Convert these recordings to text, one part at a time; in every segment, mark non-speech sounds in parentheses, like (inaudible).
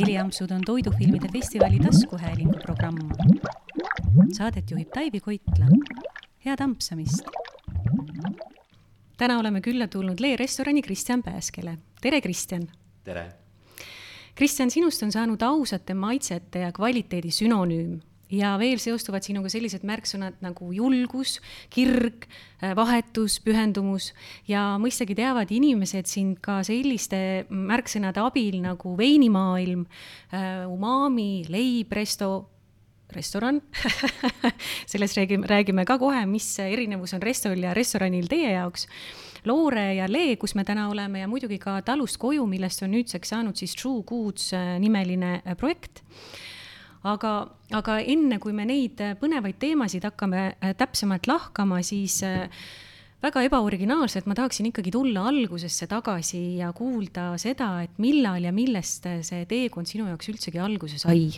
heliampsud on Toidufilmide festivali taskuhäälingu programm. Saadet juhib Taivi Koitla. head ampsamist! täna oleme külla tulnud Lee restorani Kristjan Pääskele. tere, Kristjan! tere! Kristjan, sinust on saanud ausate maitsete ja kvaliteedi sünonüüm ja veel seostuvad sinuga sellised märksõnad nagu julgus, kirg, äh, vahetus, pühendumus. Ja mõistagi teavad inimesed sind ka selliste märksõnade abil nagu veinimaailm, äh, umami, leib, resto, restoran. (laughs) Sellest räägime, räägime ka kohe, mis erinevus on restol ja restoranil teie jaoks. Loore ja Lee, kus me täna oleme ja muidugi ka Talust koju, millest on nüüdseks saanud siis True Goods äh, nimeline projekt aga, aga enne, kui me neid äh, põnevaid teemasid hakkame äh, täpsemalt lahkama, siis äh, väga ebaoriginaalselt ma tahaksin ikkagi tulla algusesse tagasi ja kuulda seda, et millal ja millest see teekond sinu jaoks üldsegi alguse sai?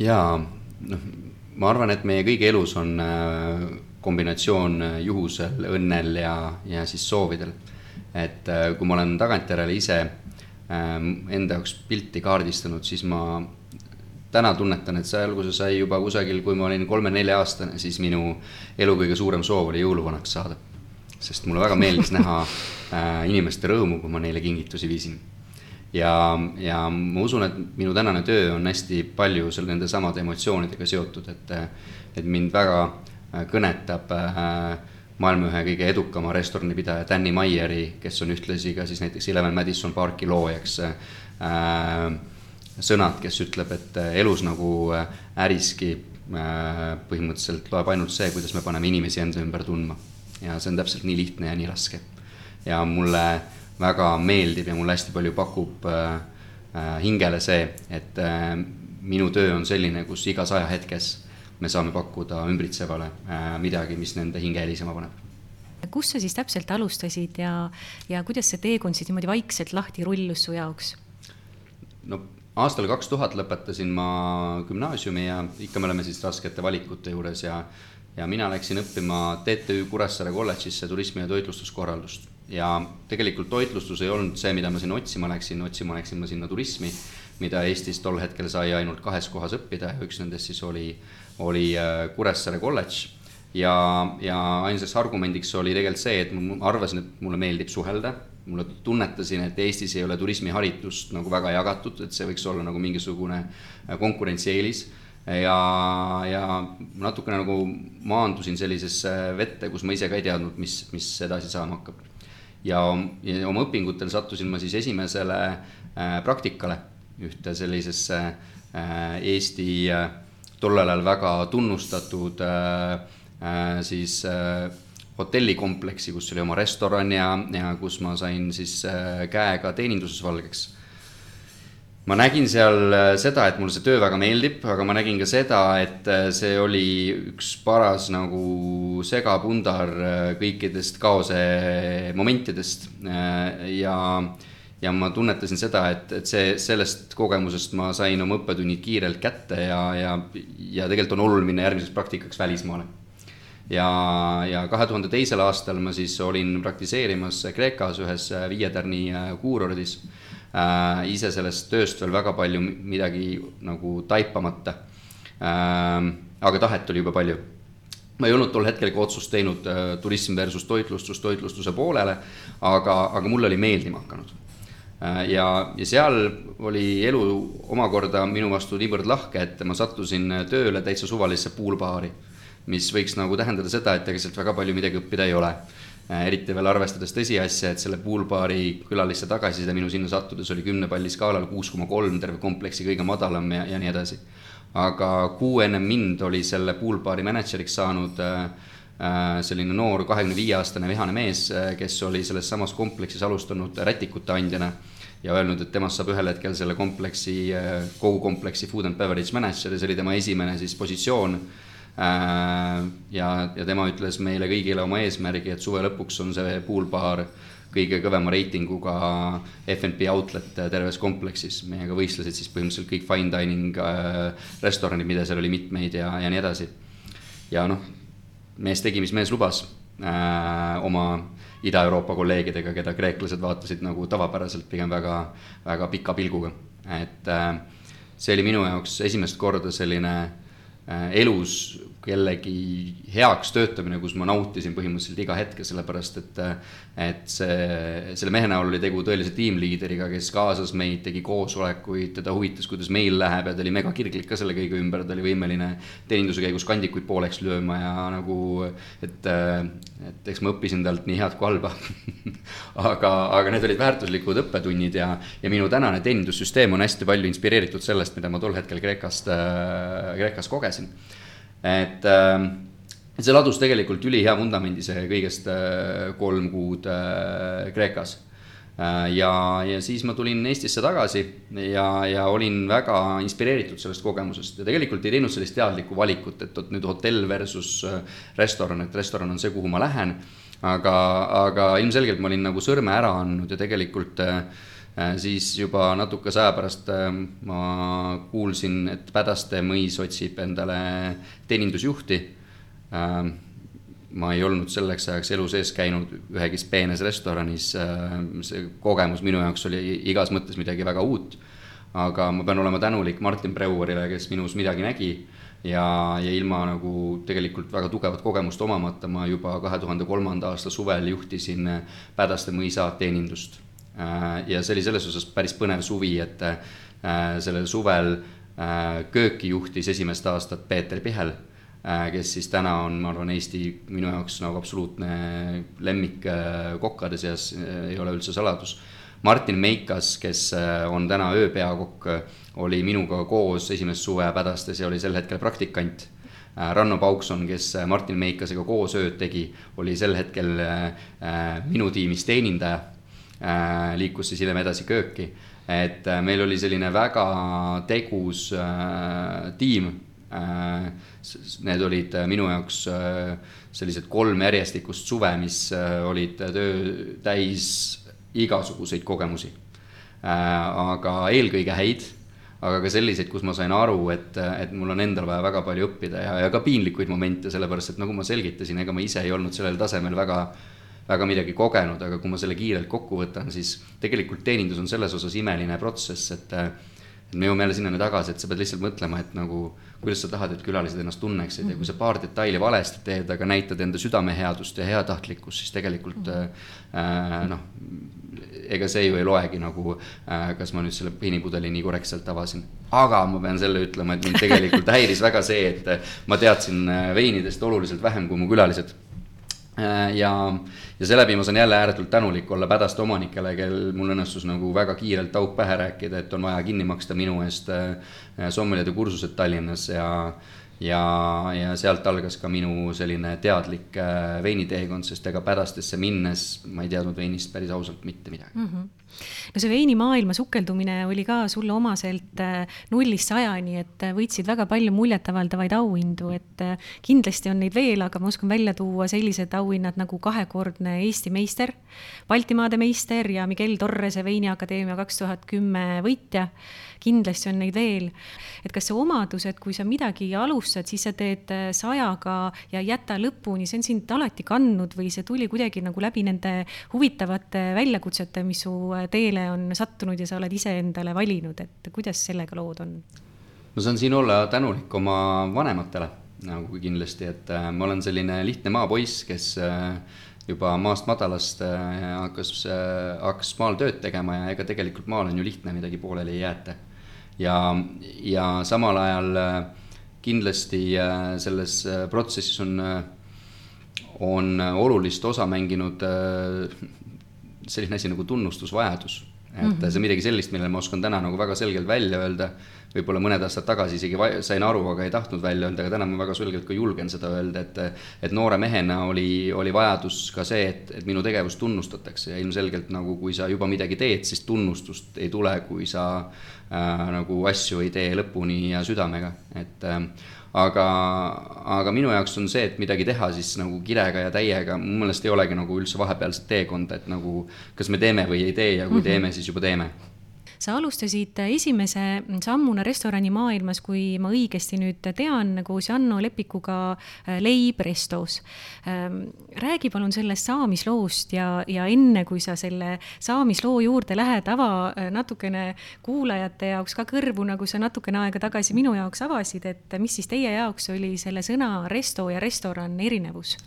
jaa, noh, ma arvan, et meie kõigi elus on kombinatsioon juhusel, õnnel ja, ja siis soovidel. et kui ma olen tagantjärele ise enda jaoks pilti kaardistanud, siis ma täna tunnetan, et see alguse sai juba kusagil, kui ma olin kolme-nelja-aastane, siis minu elu kõige suurem soov oli jõuluvanaks saada. sest mulle väga meeldis näha (laughs) äh, inimeste rõõmu, kui ma neile kingitusi viisin. ja, ja ma usun, et minu tänane töö on hästi palju seal nende samade emotsioonidega seotud, et, et mind väga äh, kõnetab äh, maailma ühe kõige edukama restoranipidaja Danny Meyeri, kes on ühtlasi ka siis näiteks Eleven Madison parki loojaks äh, sõnad, kes ütleb, et äh, elus nagu äh, äriski äh, põhimõtteliselt loeb ainult see, kuidas me paneme inimesi enda ümber tundma. ja see on täpselt nii lihtne ja nii raske. ja mulle väga meeldib ja mulle hästi palju pakub hingele see, et minu töö on selline, kus igas ajahetkes me saame pakkuda ümbritsevale midagi, mis nende hinge helisema paneb kus sa siis täpselt alustasid ja, ja kuidas see teekond siis niimoodi vaikselt lahti rullus su jaoks? no aastal kaks tuhat lõpetasin ma gümnaasiumi ja ikka me oleme siis raskete valikute juures ja ja mina läksin õppima TTÜ Kuressaare kolledžisse turismi ja toitlustuskorraldust. ja tegelikult toitlustus ei olnud see, mida ma sinna otsima läksin, otsima läksin ma sinna turismi, mida Eestis tol hetkel sai ainult kahes kohas õppida. Ja üks nendest siis oli, oli äh, Kuressaare kolledž. Ja, ja ainsaks argumendiks oli tegelikult see, et ma arvasin, et mulle meeldib suhelda mulle tunnetasin, et Eestis ei ole turismiharitust nagu väga jagatud, et see võiks olla nagu mingisugune äh, konkurentsieelis. ja, ja natukene nagu maandusin sellisesse vette, kus ma ise ka ei teadnud, mis, mis edasi saama hakkab. ja, oma õpingutel sattusin ma siis esimesele äh, praktikale ühte sellisesse äh, Eesti tollel ajal väga tunnustatud siis hotellikompleksi, kus oli oma restoran ja, ja kus ma sain siis äh, käega teeninduses valgeks. ma nägin seal äh, seda, et mulle see töö väga meeldib, aga ma nägin ka seda, et äh, see oli üks paras nagu segapundar kõikidest kaose momentidest ja ja ma tunnetasin seda, et, et see, sellest kogemusest ma sain oma õppetunnid kiirelt kätte ja, ja, ja tegelikult on oluline järgmiseks praktikaks välismaale ja, ja kahe tuhande teisel aastal ma siis olin praktiseerimas Kreekas ühes viie tärni äh, kuurordis äh,. ise sellest tööst veel väga palju midagi nagu taipamata äh,. aga tahet oli juba palju ma ei olnud tol hetkel ka otsust teinud äh, turism versus toitlustus toitlustuse poolele, aga, aga mulle oli meeldima hakanud äh,. ja, ja seal oli elu omakorda minu vastu niivõrd lahke, et ma sattusin tööle täitsa suvalisse poolbaari mis võiks nagu tähendada seda, et ega sealt väga palju midagi õppida ei ole. Äh, eriti veel arvestades tõsiasja, et selle poolbaari külaliste tagasiside minu sinna sattudes oli kümne palli skaalal kuus koma kolm, terve kompleksi kõige madalam ja, ja nii edasi. aga kuu enne mind oli selle poolbaari mänedžeriks saanud äh, äh selline noor kahekümne viie aastane vihane mees, äh, kes oli selles samas kompleksis alustanud rätikute andjana ja öelnud, et temast saab ühel hetkel selle kompleksi, kogu kompleksi food and beverage manager ja see oli tema esimene siis positsioon ja, ja tema ütles meile kõigile oma eesmärgi, et suve lõpuks on see poolbaar kõige kõvema reitinguga FNB outlet terves kompleksis. meiega võistlesid siis põhimõtteliselt kõik fine dining äh, restoranid, mida seal oli mitmeid ja, ja nii edasi. ja noh, mees tegi, mis mees lubas äh, oma Ida-Euroopa kolleegidega, keda kreeklased vaatasid nagu tavapäraselt pigem väga, väga pika pilguga et äh, see oli minu jaoks esimest korda selline äh, elus kellegi heaks töötamine, kus ma nautisin põhimõtteliselt iga hetke, sellepärast et et see, selle mehe näol oli tegu tõelise tiimliideriga, kes kaasas meid, tegi koosolekuid, teda huvitas, kuidas meil läheb ja ta oli megakirglik ka selle kõige ümber, ta oli võimeline teeninduse käigus kandikuid pooleks lööma ja nagu et, et eks ma õppisin talt nii head kui halba. (laughs) Aga, aga need olid väärtuslikud õppetunnid ja, ja minu tänane teenindussüsteem on hästi palju inspireeritud sellest, mida ma tol hetkel Kreekast, Kreekas kogesin et äh, see ladus tegelikult ülihea vundamendi, see kõigest äh, kolm kuud äh, Kreekas. ja, ja siis ma tulin Eestisse tagasi ja, ja olin väga inspireeritud sellest kogemusest ja tegelikult ei teinud sellist teadlikku valikut, et vot nüüd hotell versus restoran, et restoran on see, kuhu ma lähen. aga, aga ilmselgelt ma olin nagu sõrme ära andnud ja tegelikult äh, Äh, siis juba natukese aja pärast äh, ma kuulsin, et Pädaste mõis otsib endale teenindusjuhti. Äh, ma ei olnud selleks ajaks elu sees käinud ühegi peenes restoranis, see kogemus minu jaoks oli igas mõttes midagi väga uut. aga ma pean olema tänulik Martin Breuerile, kes minus midagi nägi ja, ja ilma nagu tegelikult väga tugevat kogemust omamata ma juba kahe tuhande kolmanda aasta suvel juhtisin Pädaste mõisa teenindust Äh, ja see oli selles osas päris põnev suvi, et äh, sellel suvel äh, kööki juhtis esimest aastat Peeter Pihel, kes siis täna on, ma arvan, Eesti minu jaoks nagu absoluutne lemmik kokkade seas, ei ole üldse saladus. Martin Meikas, kes on täna ööpeakokk, oli minuga koos esimest suve Pädastes ja oli sel hetkel praktikant Ranno Paukson, kes Martin Meikasega koos ööd tegi, oli sel hetkel minu tiimis teenindaja Äh, liikus siis hiljem edasi kööki. et äh, meil oli selline väga tegus äh, tiim. Need olid minu jaoks sellised kolm järjestikust suve, mis olid töö täis igasuguseid kogemusi. aga eelkõige häid aga ka selliseid, kus ma sain aru, et, et mul on endal vaja väga palju õppida ja, ja ka piinlikuid momente, sellepärast et nagu ma selgitasin, ega ma ise ei olnud sellel tasemel väga väga midagi kogenud, aga kui ma selle kiirelt kokku võtan, siis tegelikult teenindus on selles osas imeline protsess, et et me jõuame jälle sinnani tagasi, et sa pead lihtsalt mõtlema, et nagu kuidas sa tahad, et külalised ennast tunneksid ja kui sa paar detaili valesti teed, aga näitad enda südameheadust ja heatahtlikkust, siis tegelikult äh, noh, ega see ju ei loegi nagu äh,, kas ma nüüd selle veinipudeli nii korrektselt avasin. aga ma pean selle ütlema, et mind tegelikult (laughs) häiris väga see, et ma teadsin äh, veinidest oluliselt vähem kui mu külalised. Äh, ja, ja seeläbi ma saan jälle ääretult tänulik olla Pädaste omanikele, kel mul õnnestus nagu väga kiirelt auk pähe rääkida, et on vaja kinni maksta minu eest äh, sommeliide kursused Tallinnas ja ja, ja sealt algas ka minu selline teadlik äh, veiniteekond, sest ega Pädastesse minnes ma ei teadnud veinist päris ausalt mitte midagi mm. -hmm no see veinimaailma sukeldumine oli ka sulle omaselt äh, nullist sajani, et äh, võitsid väga palju muljetavaldavaid auhindu, et kindlasti on neid veel, aga ma oskan välja tuua sellised auhinnad nagu kahekordne Eesti meister, Baltimaade meister ja Miguel Torrese Veiniakadeemia kaks tuhat kümme võitja kindlasti on neid veel. et kas see omadus, et kui sa midagi alustad, siis sa teed äh, sajaga ja jäta lõpuni, see on sind alati kandnud või see tuli kuidagi nagu läbi nende huvitavate väljakutsete, mis su äh, teele on sattunud ja sa oled iseendale valinud, et kuidas sellega lood on? ma saan siin olla tänulik oma vanematele nagu kindlasti, et äh, ma olen selline lihtne maapoiss, kes juba maast madalast hakkas, hakkas maal tööd tegema ja ega tegelikult maal on ju lihtne, midagi pooleli ei jäeta ja, ja samal ajal äh, kindlasti äh, selles äh, protsessis on, on olulist osa mänginud selline asi nagu tunnustusvajadus. et mm -hmm. see on midagi sellist, mille ma oskan täna nagu väga selgelt välja öelda võib-olla mõned aastad tagasi isegi sain aru, aga ei tahtnud välja öelda, aga täna ma väga selgelt ka julgen seda öelda, et et noore mehena oli, oli vajadus ka see, et, et minu tegevust tunnustatakse ja ilmselgelt nagu kui sa juba midagi teed, siis tunnustust ei tule, kui sa äh, nagu asju ei tee lõpuni ja südamega, et äh, aga, aga minu jaoks on see, et midagi teha siis nagu kirega ja täiega, mu meelest ei olegi nagu üldse vahepealset teekonda, et nagu kas me teeme või ei tee ja kui mm -hmm. teeme, siis juba teeme sa alustasid esimese sammuna restoranimaailmas, kui ma õigesti nüüd tean, koos Janno Lepikuga äh, Leib Restos. Ähm, räägi palun sellest saamisloost ja, ja enne, kui sa selle saamisloo juurde lähed, ava äh, natukene kuulajate jaoks ka kõrvu, nagu sa natukene aega tagasi minu jaoks avasid, et mis siis teie jaoks oli selle sõna resto ja restoran erinevus?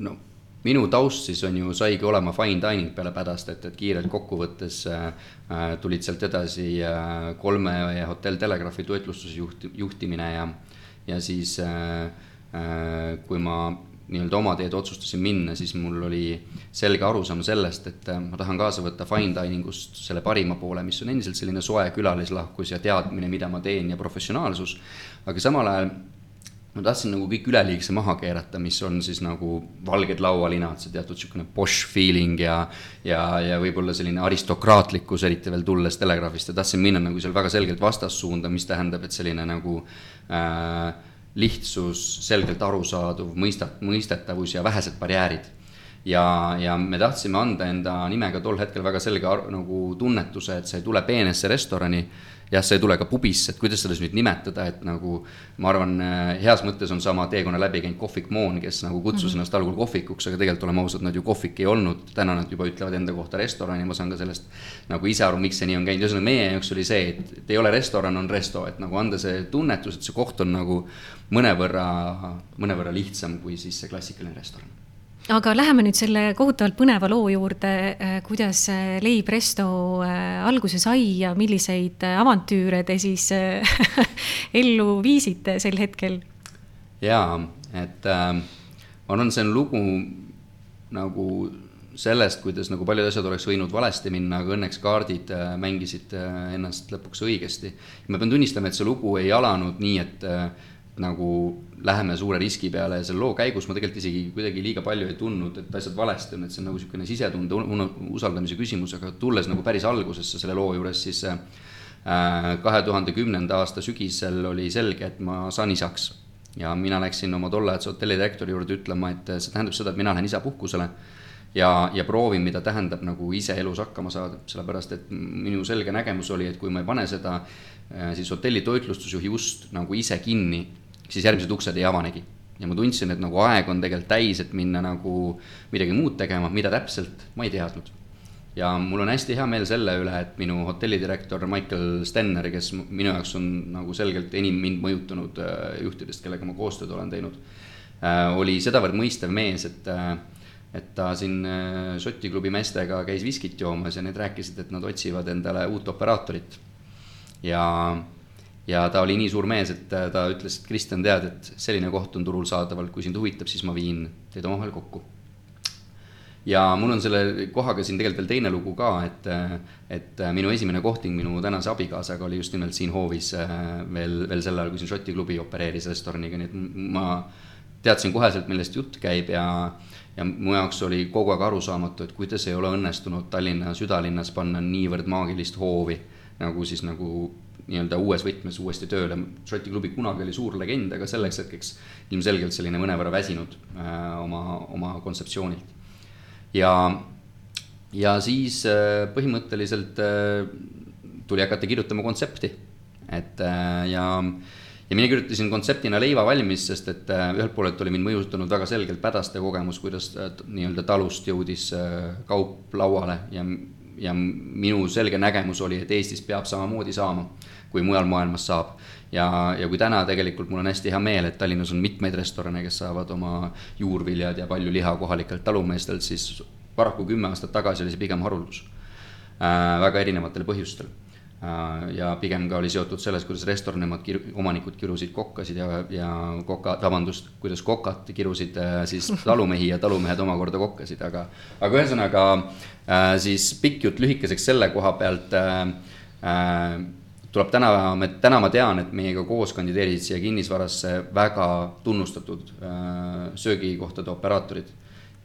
no minu taust siis on ju, saigi olema fine dining peale Pädast, et, kiirelt kokkuvõttes äh, äh, tulid sealt edasi äh, kolme hotell Telegraafi toitlustuse juht, juhtimine ja, ja siis äh, äh, kui ma nii-öelda oma teed otsustasin minna, siis mul oli selge arusaam sellest, et äh, ma tahan kaasa võtta fine dining ust selle parima poole, mis on endiselt selline soe külalislahkus ja teadmine, mida ma teen ja professionaalsus, aga samal ajal ma tahtsin nagu kõik üleliigse maha keerata, mis on siis nagu valged laualinad, see teatud niisugune posh feeling ja ja, ja võib-olla selline aristokraatlikkus, eriti veel tulles Telegraafist ja tahtsin minna nagu seal väga selgelt vastassuunda, mis tähendab, et selline nagu äh, lihtsus, selgelt arusaadav, mõistat-, mõistetavus ja vähesed barjäärid. Ja, ja me tahtsime anda enda nimega tol hetkel väga selge nagu tunnetuse, et sa ei tule peenesse restorani jah, see ei tule ka pubisse, et kuidas seda nüüd nimetada, et nagu ma arvan, äh, heas mõttes on sama teekonna läbi käinud Kohvik Moon, kes nagu kutsus mm -hmm. ennast algul kohvikuks, aga tegelikult oleme ausad, nad ju kohvik ei olnud, täna nad juba ütlevad enda kohta restorani, ma saan ka sellest nagu ise aru, miks see nii on käinud, ühesõnaga meie jaoks oli see, et, et ei ole restoran, on resto, et nagu anda see tunnetus, et see koht on nagu mõnevõrra, mõnevõrra lihtsam kui siis see klassikaline restoran aga läheme nüüd selle kohutavalt põneva loo juurde, äh, kuidas äh, Leib Resto äh, alguse sai ja milliseid avantüüre te siis (laughs) ellu viisite sel hetkel? jaa, et äh, ma arvan, see on lugu nagu sellest, kuidas nagu paljud asjad oleks võinud valesti minna, aga õnneks kaardid äh, mängisid äh, ennast lõpuks õigesti. ma pean tunnistama, et see lugu ei alanud nii, et äh, nagu läheme suure riski peale ja selle loo käigus ma tegelikult isegi kuidagi liiga palju ei tundnud, et asjad valesti on, et see on nagu niisugune sisetunde usaldamise küsimus, aga tulles nagu päris algusesse selle loo juures, siis äh, kahe tuhande kümnenda aasta sügisel oli selge, et ma saan isaks. ja mina läksin oma tolleaegse hotelli direktori juurde ütlema, et see tähendab seda, et mina lähen isapuhkusele ja, ja proovin, mida tähendab nagu ise elus hakkama saada, sellepärast et minu selge nägemus oli, et kui ma ei pane seda äh, siis hotelli toitlustusjuhi ust nagu ise kinni siis järgmised uksed ei avanegi. ja ma tundsin, et nagu aeg on tegelikult täis, et minna nagu midagi muud tegema, mida täpselt, ma ei teadnud. ja mul on hästi hea meel selle üle, et minu hotellidirektor Michael Stenner, kes minu jaoks on nagu selgelt enim mind mõjutanud äh, juhtidest, kellega ma koostööd olen teinud, äh, oli sedavõrd mõistev mees, et äh, et ta siin Šoti klubi meestega käis viskit joomas ja need rääkisid, et nad otsivad endale uut operaatorit. ja ja ta oli nii suur mees, et äh, ta ütles, et Kristjan, tead, et selline koht on turul saadaval, kui sind huvitab, siis ma viin teid omavahel kokku. ja mul on selle kohaga siin tegelikult veel teine lugu ka, et, äh, et äh, minu esimene kohting minu tänase abikaasaga oli just nimelt siin hoovis veel, veel sel ajal, kui siin Šoti klubi opereeris restoraniga, nii et ma teadsin koheselt, millest jutt käib ja ja mu jaoks oli kogu aeg arusaamatu, et kuidas ei ole õnnestunud Tallinna südalinnas panna niivõrd maagilist hoovi nagu siis nagu nii-öelda uues võtmes uuesti tööle. Šoti klubi kunagi oli suur legend, aga selleks hetkeks ilmselgelt selline mõnevõrra väsinud äh, oma, oma kontseptsioonilt. ja, ja siis äh, põhimõtteliselt äh, tuli hakata kirjutama kontsepti, et äh, ja ja mina kirjutasin kontseptina leiva valmis, sest et äh, ühelt poolelt oli mind mõjutanud väga selgelt Pädaste kogemus, kuidas äh, nii-öelda talust jõudis äh, kaup lauale ja ja minu selge nägemus oli, et Eestis peab samamoodi saama, kui mujal maailmas saab. ja, ja kui täna tegelikult mul on hästi hea meel, et Tallinnas on mitmeid restorane, kes saavad oma juurviljad ja palju liha kohalikelt talumeestelt, siis paraku kümme aastat tagasi oli see pigem haruldus äh,. väga erinevatel põhjustel Äh, ja pigem ka oli seotud selles, kuidas restoranimad kir-, omanikud kirusid kokkasid ja, ja koka, vabandust, kuidas kokad kirusid äh, siis (laughs) talumehi ja talumehed omakorda kokkasid, aga aga ühesõnaga äh, siis pikk jutt lühikeseks selle koha pealt tuleb täna, täna ma tean, et meiega koos kandideerisid siia kinnisvarasse väga tunnustatud söögikohtade operaatorid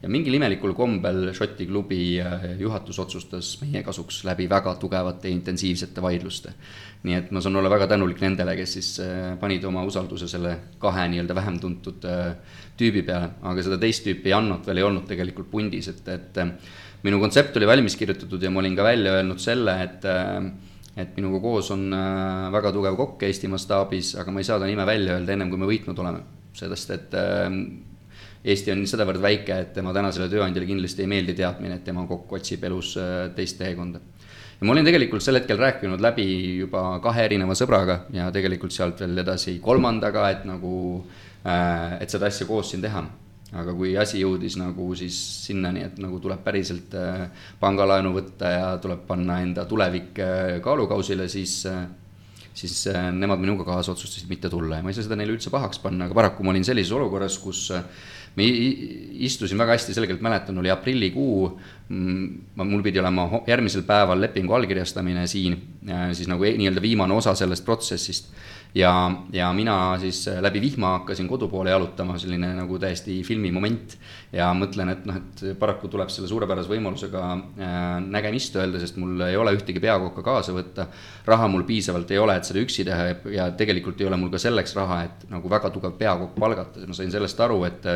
ja mingil imelikul kombel Šoti klubi juhatus otsustas meie kasuks läbi väga tugevate intensiivsete vaidluste. nii et ma saan olla väga tänulik nendele, kes siis panid oma usalduse selle kahe nii-öelda vähem tuntud tüübi peale, aga seda teist tüüpi Jannot veel ei olnud tegelikult pundis, et, et minu kontsept oli valmis kirjutatud ja ma olin ka välja öelnud selle, et et minuga koos on äh, väga tugev kokk Eesti mastaabis, aga ma ei saa ta nime välja öelda ennem, kui me võitnud oleme. sellest, et äh, Eesti on sedavõrd väike, et tema tänasele tööandjale kindlasti ei meeldi teadmine, et tema kokk otsib elus äh, teist teekonda. ja ma olin tegelikult sel hetkel rääkinud läbi juba kahe erineva sõbraga ja tegelikult sealt veel edasi kolmandaga, et nagu, et seda asja koos siin teha aga kui asi jõudis nagu siis sinnani, et nagu tuleb päriselt äh, pangalaenu võtta ja tuleb panna enda tulevik äh, kaalukausile, siis äh, siis nemad minuga kaasa otsustasid mitte tulla. Ja ma ei saa seda neile üldse pahaks panna, aga paraku ma olin sellises olukorras, kus me istusin väga hästi selgelt, mäletan, oli aprillikuu, mm, mul pidi olema järgmisel päeval lepingu allkirjastamine siin, siis nagu e-, nii-öelda viimane osa sellest protsessist ja, ja mina siis äh, läbi vihma hakkasin kodu poole jalutama, selline nagu täiesti filmimoment. ja mõtlen, et noh, et paraku tuleb selle suurepärase võimalusega äh, nägemist öelda, sest mul ei ole ühtegi peakokka kaasa võtta. raha mul piisavalt ei ole, et seda üksi teha ja tegelikult ei ole mul ka selleks raha, et nagu väga tugev peakokk palgata, ma sain sellest aru, et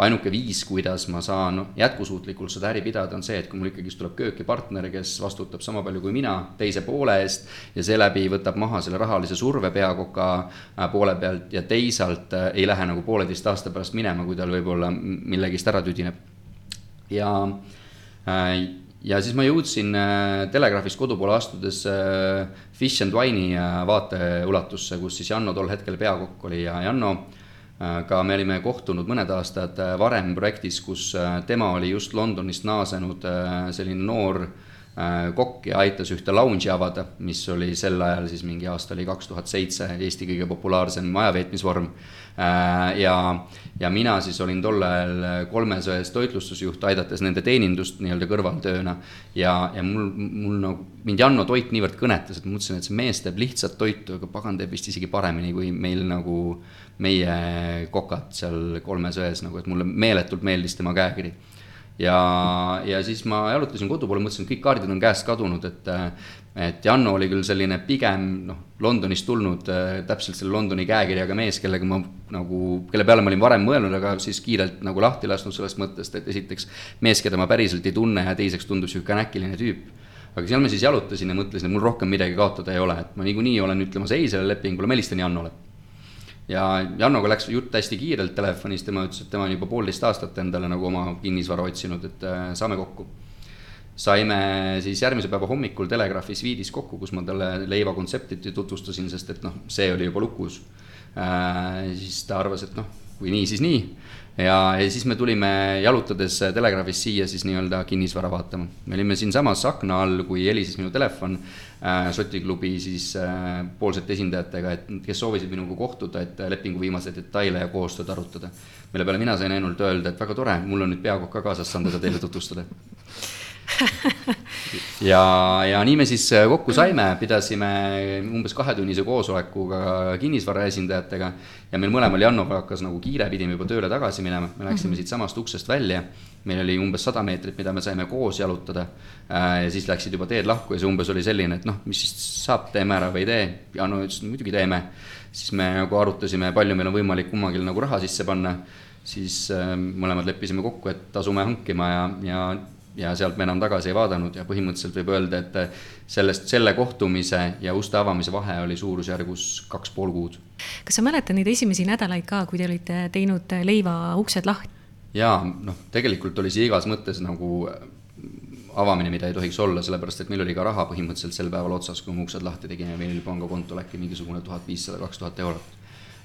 ainuke viis, kuidas ma saan jätkusuutlikult seda äri pidada, on see, et kui mul ikkagist tuleb kööki partner, kes vastutab sama palju kui mina teise poole eest ja seeläbi võtab maha selle rahalise surve peakoka äh, poole pealt ja teisalt äh, ei lähe nagu pooleteist aasta pärast minema, kui tal võib-olla millegist ära tüdineb. ja, äh, ja siis ma jõudsin Telegraafist kodu poole astudes Fish and Wine'i vaateulatusse, kus siis Janno tol hetkel peakokk oli ja Janno aga me olime kohtunud mõned aastad äh, varem projektis, kus äh, tema oli just Londonist naasenud äh, selline noor kokk ja aitas ühte lounge'i avada, mis oli sel ajal siis mingi aasta oli kaks tuhat seitse, Eesti kõige populaarsem majaveetmisvorm. ja, ja mina siis olin tol ajal kolmes öös toitlustusjuht, aidates nende teenindust nii-öelda kõrvaltööna. ja, ja mul, mul nagu, mind Janno toit niivõrd kõnetas, et ma mõtlesin, et see mees teeb lihtsat toitu, aga pagan teeb vist isegi paremini kui meil nagu meie kokad seal kolmes ões nagu, et mulle meeletult meeldis tema käekiri. Ja, ja siis ma jalutasin kodu poole, mõtlesin, et kõik kaardid on käest kadunud, et et Janno oli küll selline pigem noh, Londonist tulnud täpselt selle Londoni käekirjaga mees, kellega ma nagu, kelle peale ma olin varem mõelnud, aga siis kiirelt nagu lahti lasknud sellest mõttest, et esiteks mees, keda ma päriselt ei tunne ja teiseks tundus niisugune äkiline tüüp. Aga seal ma siis jalutasin ja mõtlesin, et mul rohkem midagi kaotada ei ole, et ma niikuinii olen ütlemas ei sellele lepingule, ma helistan Jannole ja Jannoga läks jutt hästi kiirelt telefonis, tema ütles, et tema on juba poolteist aastat endale nagu oma kinnisvara otsinud, et äh, saame kokku. saime siis järgmise päeva hommikul Telegraafi sviidis kokku, kus ma talle leiva kontsepti tutvustasin, sest et noh, see oli juba lukus äh,. siis ta arvas, et noh, kui nii, siis nii ja, ja siis me tulime jalutades Telegraafist siia siis nii-öelda kinnisvara vaatama. me olime siinsamas akna all, kui helises minu telefon Šoti klubi siis äh, poolsete esindajatega, et kes soovisid minuga kohtuda, et lepingu viimaseid detaile ja koostööd arutada. mille peale mina sain ainult öelda, et väga tore, mul on nüüd peakokk ka kaasas, saan teda teile tutvustada (laughs) ja, ja nii me siis äh, kokku saime, pidasime umbes kahetunnise koosoleku ka kinnisvara esindajatega ja meil mõlemal Jannoga hakkas nagu kiire, pidime juba tööle tagasi minema, me läksime mm -hmm. siitsamast uksest välja. Meil oli umbes sada meetrit, mida me saime koos jalutada. Äh, ja siis läksid juba teed lahku ja see umbes oli selline, et noh, mis siis saab, teeme ära või ei tee. Janno ütles, muidugi teeme. siis me nagu arutasime, palju meil on võimalik kummagil nagu raha sisse panna. siis äh, mõlemad leppisime kokku, et asume hankima ja, ja ja sealt me enam tagasi ei vaadanud ja põhimõtteliselt võib öelda, et sellest, selle kohtumise ja uste avamise vahe oli suurusjärgus kaks pool kuud. kas sa mäletad neid esimesi nädalaid ka, kui te olite teinud leiva uksed lahti? Jaa, noh, tegelikult oli see igas mõttes nagu avamine, mida ei tohiks olla, sellepärast et meil oli ka raha põhimõtteliselt sel päeval otsas, kui me uksed lahti tegime, meil oli pangakontol äkki mingisugune tuhat viissada, kaks tuhat eurot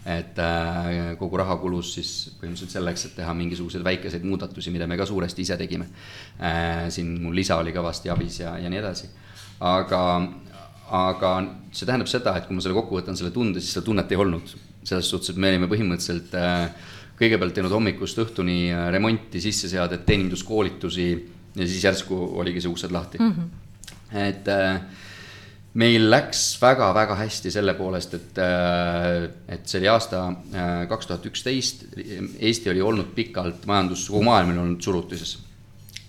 et äh, kogu raha kulus siis põhimõtteliselt selleks, et teha mingisuguseid väikeseid muudatusi, mida me ka suuresti ise tegime. Äh, siin mul isa oli kõvasti abis ja, ja nii edasi. aga, aga see tähendab seda, et kui ma selle kokku võtan, selle tunde, siis seda tunnet ei olnud. selles suhtes, et me olime põhimõtteliselt äh, kõigepealt teinud hommikust õhtuni remonti, sisseseadet, teeninduskoolitusi ja siis järsku oligi see uksed lahti mm. -hmm. et meil läks väga-väga hästi selle poolest, et, äh, et see oli aasta äh, kaks tuhat üksteist, Eesti oli olnud pikalt majandus, kogu maailm oli olnud surutises.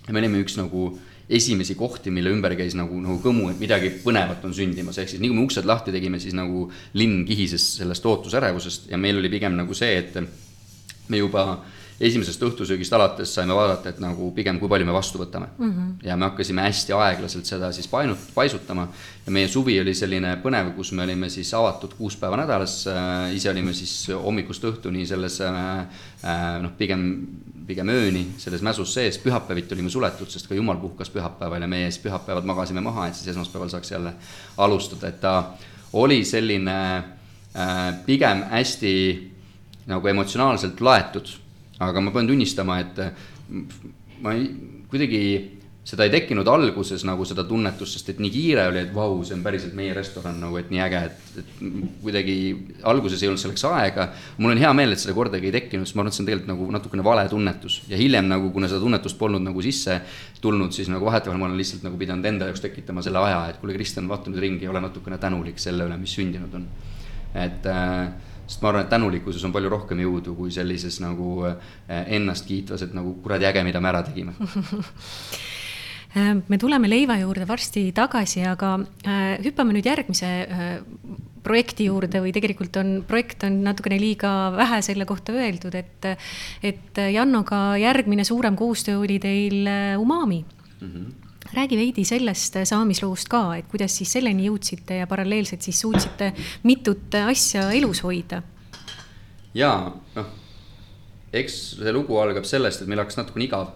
ja me olime üks nagu esimesi kohti, mille ümber käis nagu, nagu kõmu, et midagi põnevat on sündimas, ehk siis nii kui me uksed lahti tegime, siis nagu linn kihises sellest ootusärevusest ja meil oli pigem nagu see, et me juba esimesest õhtusöögist alates saime vaadata, et nagu pigem, kui palju me vastu võtame mm. -hmm. ja me hakkasime hästi aeglaselt seda siis painut-, paisutama ja meie suvi oli selline põnev, kus me olime siis avatud kuus päeva nädalas äh,, ise olime siis hommikust õhtuni selles äh, äh, noh, pigem, pigem ööni selles mäsus sees, pühapäeviti olime suletud, sest ka jumal puhkas pühapäeval ja meie siis pühapäevad magasime maha, et siis esmaspäeval saaks jälle alustada, et ta oli selline äh, pigem hästi nagu emotsionaalselt laetud aga ma pean tunnistama, et ma ei, kuidagi seda ei tekkinud alguses nagu seda tunnetust, sest et nii kiire oli, et vau, see on päriselt meie restoran nagu, et nii äge, et, et kuidagi alguses ei olnud selleks aega. mul on hea meel, et seda kordagi ei tekkinud, sest ma arvan, et see on tegelikult nagu natukene vale tunnetus ja hiljem nagu, kuna seda tunnetust polnud nagu sisse tulnud, siis nagu vahetevahel ma olen lihtsalt nagu pidanud enda jaoks tekitama selle aja, et kuule, Kristjan, vaata nüüd ringi, ole natukene tänulik selle üle, mis sündinud on. et äh, sest ma arvan, et tänulikkuses on palju rohkem jõudu kui sellises nagu eh, ennast kiitvas, et nagu kuradi äge, mida me ära tegime äh, (laughs) me tuleme leiva juurde varsti tagasi, aga äh, hüppame nüüd järgmise äh, projekti juurde või tegelikult on, projekt on natukene liiga vähe selle kohta öeldud, et, et Jannoga järgmine suurem koostöö oli teil Umami mm. -hmm räägi veidi sellest saamisloost ka, et kuidas siis selleni jõudsite ja paralleelselt siis suutsite mitut asja elus hoida? jaa, noh, eks see lugu algab sellest, et meil hakkas natukene igav.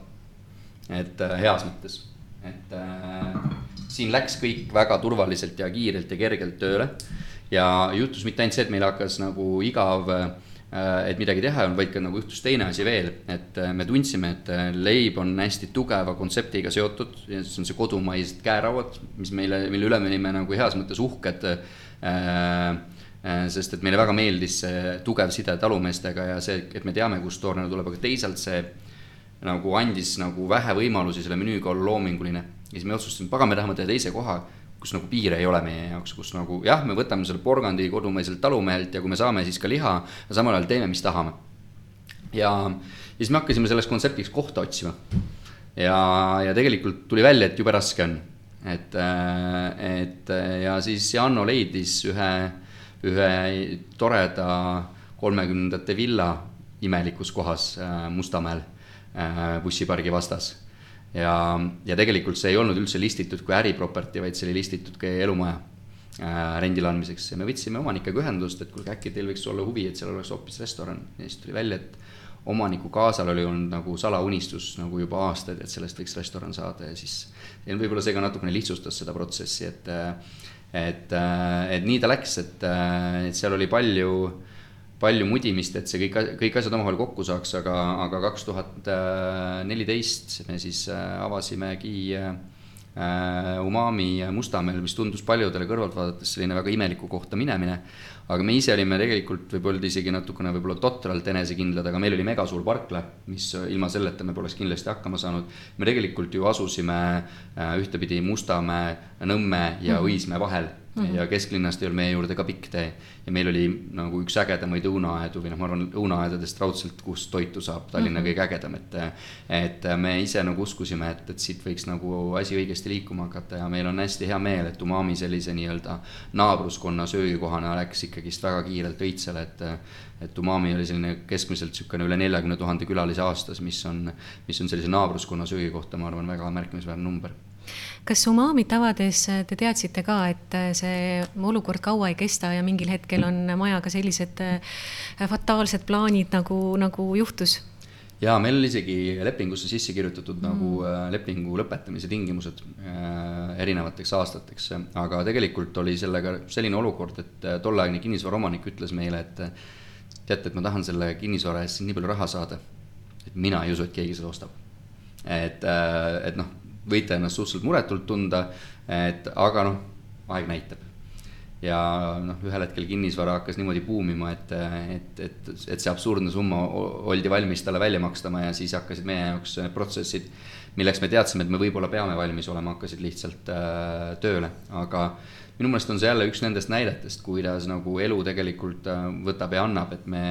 et äh, heas mõttes, et äh, siin läks kõik väga turvaliselt ja kiirelt ja kergelt tööle. ja juhtus mitte ainult see, et meil hakkas nagu igav äh, Äh, et midagi teha ei olnud, vaid ka nagu juhtus teine asi veel, et äh, me tundsime, et äh, leib on hästi tugeva kontseptiga seotud see on see kodumaised käerauad, mis meile, mille üle me olime nagu heas mõttes uhked sest et meile väga meeldis see tugev side talumeestega ja see, et me teame, kust toorne tuleb, aga teisalt see nagu andis nagu vähe võimalusi selle menüüga olla loominguline. ja siis me otsustasime, pagan, me tahame teha teise koha kus nagu piire ei ole meie jaoks, kus nagu jah, me võtame selle porgandi kodumaiselt talumehelt ja kui me saame, siis ka liha, aga samal ajal teeme, mis tahame. ja, ja siis me hakkasime selleks kontseptiks kohta otsima. ja, ja tegelikult tuli välja, et jube raske on. et, et ja siis Janno leidis ühe, ühe toreda kolmekümnendate villa imelikus kohas Mustamäel bussipargi vastas ja, ja tegelikult see ei olnud üldse listitud kui äriproperty, vaid see oli listitud kui elumaja äh, rendile andmiseks. Ja me võtsime omanikega ühendust, et kuulge, äkki teil võiks olla huvi, et seal oleks hoopis restoran. Ja siis tuli välja, et omaniku kaasal oli olnud nagu salaunistus nagu juba aastaid, et sellest võiks restoran saada. Ja siis ja võib-olla see ka natukene lihtsustas seda protsessi, et et, et nii ta läks, et, et seal oli palju palju mudimist, et see kõik, kõik asjad omavahel kokku saaks, aga, aga kaks tuhat neliteist me siis äh, avasimegi äh, Umami Mustamäel, mis tundus paljudele kõrvalt vaadates selline väga imeliku kohta minemine. aga me ise olime tegelikult võib-olla isegi natukene võib-olla totralt enesekindlad, aga meil oli megasuur parkla, mis ilma selleta me poleks kindlasti hakkama saanud. me tegelikult ju asusime äh, ühtepidi Mustamäe, Nõmme ja -hmm. Õismäe vahel Mm -hmm. ja kesklinnast ei olnud meie juurde ka pikk tee. ja meil oli nagu üks ägedamaid õunaaedu või noh, ma arvan, õunaaedadest raudselt, kus toitu saab, Tallinna mm -hmm. kõige ägedam, et. et me ise nagu uskusime, et, et siit võiks nagu asi õigesti liikuma hakata ja meil on hästi hea meel, et Umami sellise nii-öelda naabruskonna söögikohana läks ikkagist väga kiirelt õitsele, et. et Umami oli selline keskmiselt sihukene üle neljakümne tuhande külalise aastas, mis on, mis on sellise naabruskonna söögikohta, ma arvan, väga märkimisväärne number kas Umamit avades te teadsite ka, et see olukord kaua ei kesta ja mingil hetkel on majaga sellised äh, fataalsed plaanid, nagu, nagu juhtus? jaa, meil oli isegi lepingusse sisse kirjutatud mm. nagu lepingu lõpetamise tingimused erinevateks aastateks, aga tegelikult oli sellega selline olukord, et tolleaegne kinnisvaraomanik ütles meile, et teate, et ma tahan selle kinnisvara eest nii palju raha saada, et mina ei usu, et keegi seda ostab. et, et noh, võite ennast suhteliselt muretult tunda, et aga noh, aeg näitab. ja noh, ühel hetkel kinnisvara hakkas niimoodi buumima, et, et, et, et see absurdne summa oldi valmis talle välja makstama ja siis hakkasid meie jaoks protsessid milleks me teadsime, et me võib-olla peame valmis olema, hakkasid lihtsalt äh, tööle, aga minu meelest on see jälle üks nendest näidetest, kuidas nagu elu tegelikult äh, võtab ja annab, et me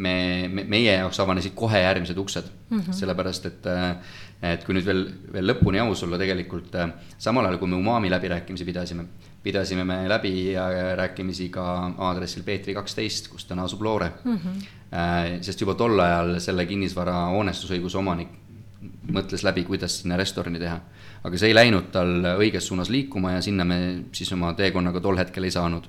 me, me, meie jaoks avanesid kohe järgmised uksed mm, -hmm. sellepärast et, äh, et kui nüüd veel, veel lõpuni aus olla, tegelikult äh, samal ajal, kui me Umami läbirääkimisi pidasime, pidasime me läbi rääkimisi ka aadressil Peetri kaksteist, kus täna asub Loore mm. -hmm. sest juba tol ajal selle kinnisvara hoonestusõiguse omanik mõtles läbi, kuidas sinna restorani teha. aga see ei läinud tal õiges suunas liikuma ja sinna me siis oma teekonnaga tol hetkel ei saanud.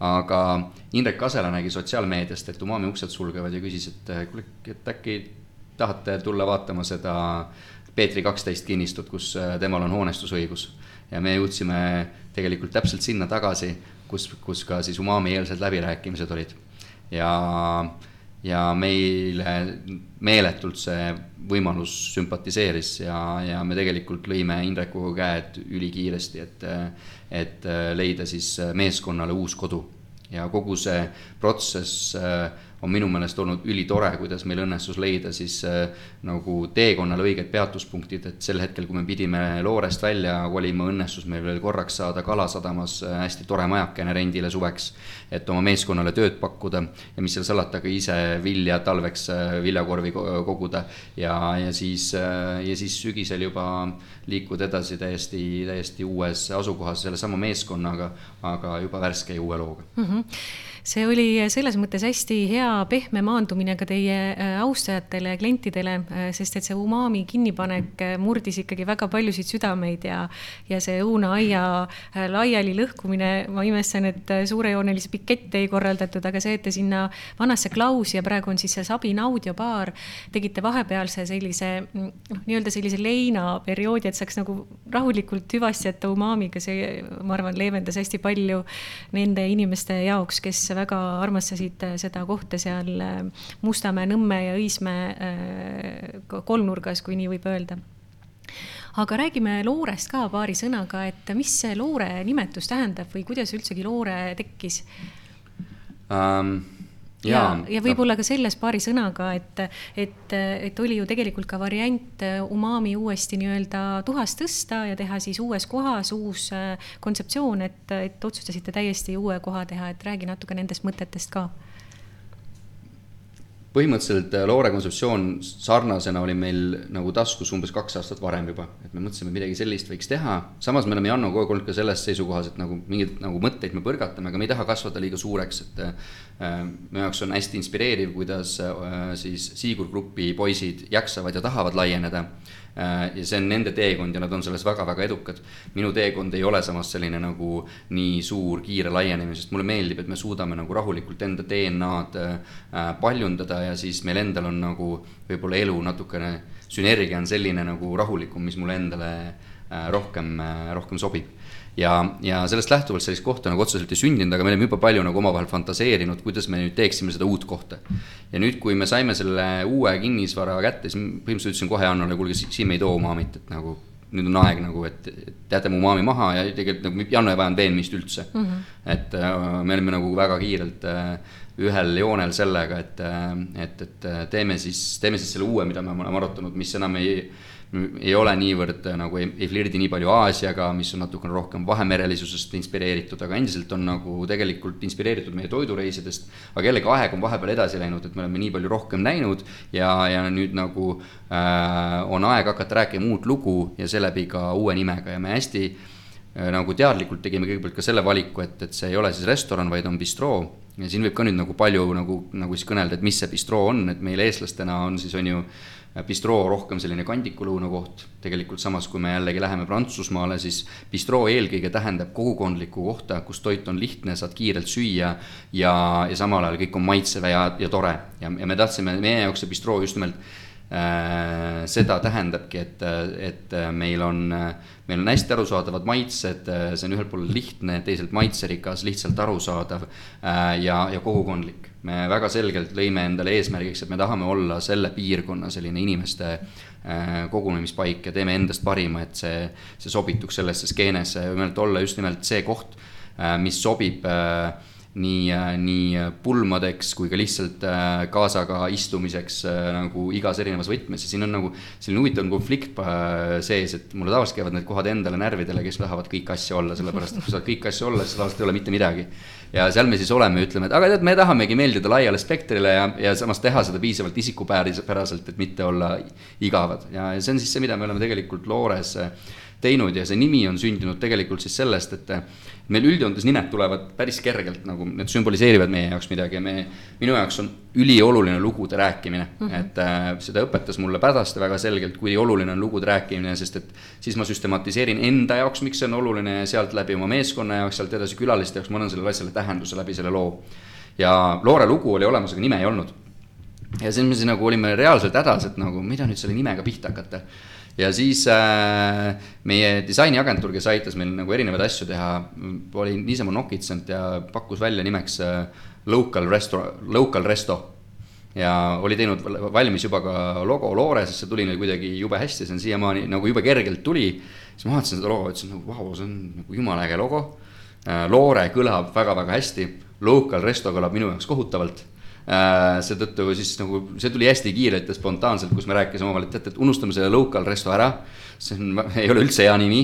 aga Indrek Kasela nägi sotsiaalmeediast, et Umami uksed sulgevad ja küsis, et kuule, et äkki tahate tulla vaatama seda Peetri kaksteist kinnistut, kus temal on hoonestusõigus ja me jõudsime tegelikult täpselt sinna tagasi, kus, kus ka siis umami-eelsed läbirääkimised olid. ja, ja meile meeletult see võimalus sümpatiseeris ja, ja me tegelikult lõime Indrekuga käed ülikiiresti, et, et leida siis meeskonnale uus kodu. ja kogu see protsess äh, on minu meelest olnud ülitore, kuidas meil õnnestus leida siis äh, nagu teekonnal õiged peatuspunktid, et sel hetkel, kui me pidime Loorest välja kolima, õnnestus meil veel korraks saada Kalasadamas äh, hästi tore majakene rendile suveks, et oma meeskonnale tööd pakkuda ja mis seal salata, ka ise vilja talveks äh, viljakorvi koguda ja, ja siis, ja siis sügisel juba liikuda edasi täiesti, täiesti uues asukohas sellesama meeskonnaga, aga juba värske ja uue looga mm. -hmm see oli selles mõttes hästi hea pehme maandumine ka teie äh, austajatele ja klientidele, äh, sest et see umami kinnipanek äh, murdis ikkagi väga paljusid südameid ja, ja see õunaaia laiali lõhkumine, ma imestan, et suurejoonelisi pikette ei korraldatud, aga see, et te sinna vanasse Klausi ja praegu on siis see Sabin audiobaar, tegite vahepealse sellise noh, nii-öelda sellise leinaperioodi, et saaks nagu rahulikult hüvasti jätta umamiga, see, ma arvan, leevendas hästi palju nende inimeste jaoks, kes väga armastasid äh, seda kohta seal äh, Mustamäe, Nõmme ja Õismäe äh, kolmnurgas, kui nii võib öelda aga räägime loorest ka paari sõnaga, et mis see loore nimetus tähendab või kuidas üldsegi loore tekkis um,? Ja, ja, võib-olla ka selles paari sõnaga, et, et, et oli ju tegelikult ka variant äh, umami uuesti nii-öelda tuhast tõsta ja teha siis uues kohas uus äh, kontseptsioon, et, et otsustasite täiesti uue koha teha, et räägi natuke nendest mõtetest ka põhimõtteliselt äh, Loore kontseptsioon sarnasena oli meil nagu taskus umbes kaks aastat varem juba, et me mõtlesime, midagi sellist võiks teha. samas me oleme Jannoga kogu aeg olnud ka selles seisukohas, et nagu mingeid nagu mõtteid me põrgatame, aga me ei taha kasvada liiga suureks, et äh, meie jaoks on hästi inspireeriv, kuidas äh, siis Siigur Grupi poisid jaksavad ja tahavad laieneda. Äh, ja see on nende teekond ja nad on selles väga-väga edukad. minu teekond ei ole samas selline nagu nii suur kiire laienemine, sest mulle meeldib, et me suudame nagu rahulikult enda DNA-d äh, paljundada ja siis meil endal on nagu võib-olla elu natukene, sünergia on selline nagu rahulikum, mis mulle endale äh, rohkem, rohkem sobib ja, ja sellest lähtuvalt sellist kohta nagu otseselt ei sündinud, aga me oleme juba palju nagu omavahel fantaseerinud, kuidas me nüüd teeksime seda uut kohta. ja nüüd, kui me saime selle uue kinnisvara kätte, siis põhimõtteliselt ütlesin kohe Hannole, kuulge, siin me ei too Umamit, et nagu nüüd on aeg nagu, et, et jätame Umami maha ja tegelikult nagu Janno ei vajanud veenmist üldse mm. -hmm. et äh, me olime nagu väga kiirelt äh, ühel joonel sellega, et, äh, et, et teeme siis, teeme siis selle uue, mida me oleme arutanud, mis enam ei ei ole niivõrd äh, nagu ei, ei flirdi nii palju Aasiaga, mis on natukene rohkem vahemerelisusest inspireeritud, aga endiselt on nagu tegelikult inspireeritud meie toidureisidest. aga jällegi aeg on vahepeal edasi läinud, et me oleme nii palju rohkem näinud ja, ja nüüd nagu äh, on aeg hakata rääkima uut lugu ja seeläbi ka uue nimega ja me hästi äh, nagu teadlikult tegime kõigepealt ka selle valiku, et, et see ei ole siis restoran, vaid on bistroo ja siin võib ka nüüd nagu palju nagu, nagu siis kõnelda, et mis see bistroo on, et meil eestlastena on siis on ju bistroo rohkem selline kandiku lõunakoht, tegelikult samas, kui me jällegi läheme Prantsusmaale, siis bistroo eelkõige tähendab kogukondlikku kohta, kus toit on lihtne, saad kiirelt süüa ja, ja samal ajal kõik on maitsev ja, ja tore. ja, ja me tahtsime, meie jaoks see bistroo just nimelt seda tähendabki, et, et meil on, meil on hästi arusaadavad maitsed, see on ühelt poolt lihtne, teisalt maitserikas, lihtsalt arusaadav äh, ja, ja kogukondlik. Me väga selgelt lõime endale eesmärgiks, et me tahame olla selle piirkonna selline inimeste äh, kogunemispaik ja teeme endast parima, et see, see sobituks sellesse skeenesse, olla just nimelt see koht, äh, mis sobib äh, nii, nii pulmadeks kui ka lihtsalt kaasaga istumiseks nagu igas erinevas võtmes ja siin on nagu selline huvitav konflikt sees, et mulle tavaliselt käivad need kohad endale närvidele, kes tahavad kõiki asju olla, sellepärast et kui sa tahad kõiki asju olla, siis tavaliselt ei ole mitte midagi. ja seal me siis oleme, ütleme, et aga tead, me tahamegi meeldida laiale spektrile ja, ja samas teha seda piisavalt isikupäraselt, et mitte olla igavad ja, ja see on siis see, mida me oleme tegelikult Loores teinud ja see nimi on sündinud tegelikult siis sellest, et meil üldjoontes nimed tulevad päris kergelt, nagu need sümboliseerivad meie jaoks midagi ja me, minu jaoks on ülioluline lugude rääkimine mm. -hmm. et äh, seda õpetas mulle Pädaste väga selgelt, kui oluline on lugude rääkimine, sest et siis ma süstematiseerin enda jaoks, miks see on oluline ja sealt läbi oma meeskonna jaoks, sealt edasi külaliste jaoks, ma annan sellele asjale tähenduse läbi selle loo. ja Loore lugu oli olemas, aga nime ei olnud. ja siis me siis nagu olime reaalselt hädas, et nagu mida nüüd selle nimega pihta hakata ja siis äh, meie disainiagentuur, kes aitas meil nagu erinevaid asju teha, oli niisama nokitsenud ja pakkus välja nimeks äh, Local Resto, Local Resto. ja oli teinud valmis juba ka logo Loore, sest see tuli neil kuidagi jube hästi, see on siiamaani nagu jube kergelt tuli. siis ma vaatasin seda logo, ütlesin nagu vau, see on nagu jumala äge logo äh,. Loore kõlab väga-väga hästi, Local Resto kõlab minu jaoks kohutavalt seetõttu siis nagu see tuli hästi kiirelt ja spontaanselt, kus me rääkisime omavahel, et teate, et unustame selle local resto ära. see on, ei ole üldse hea nimi.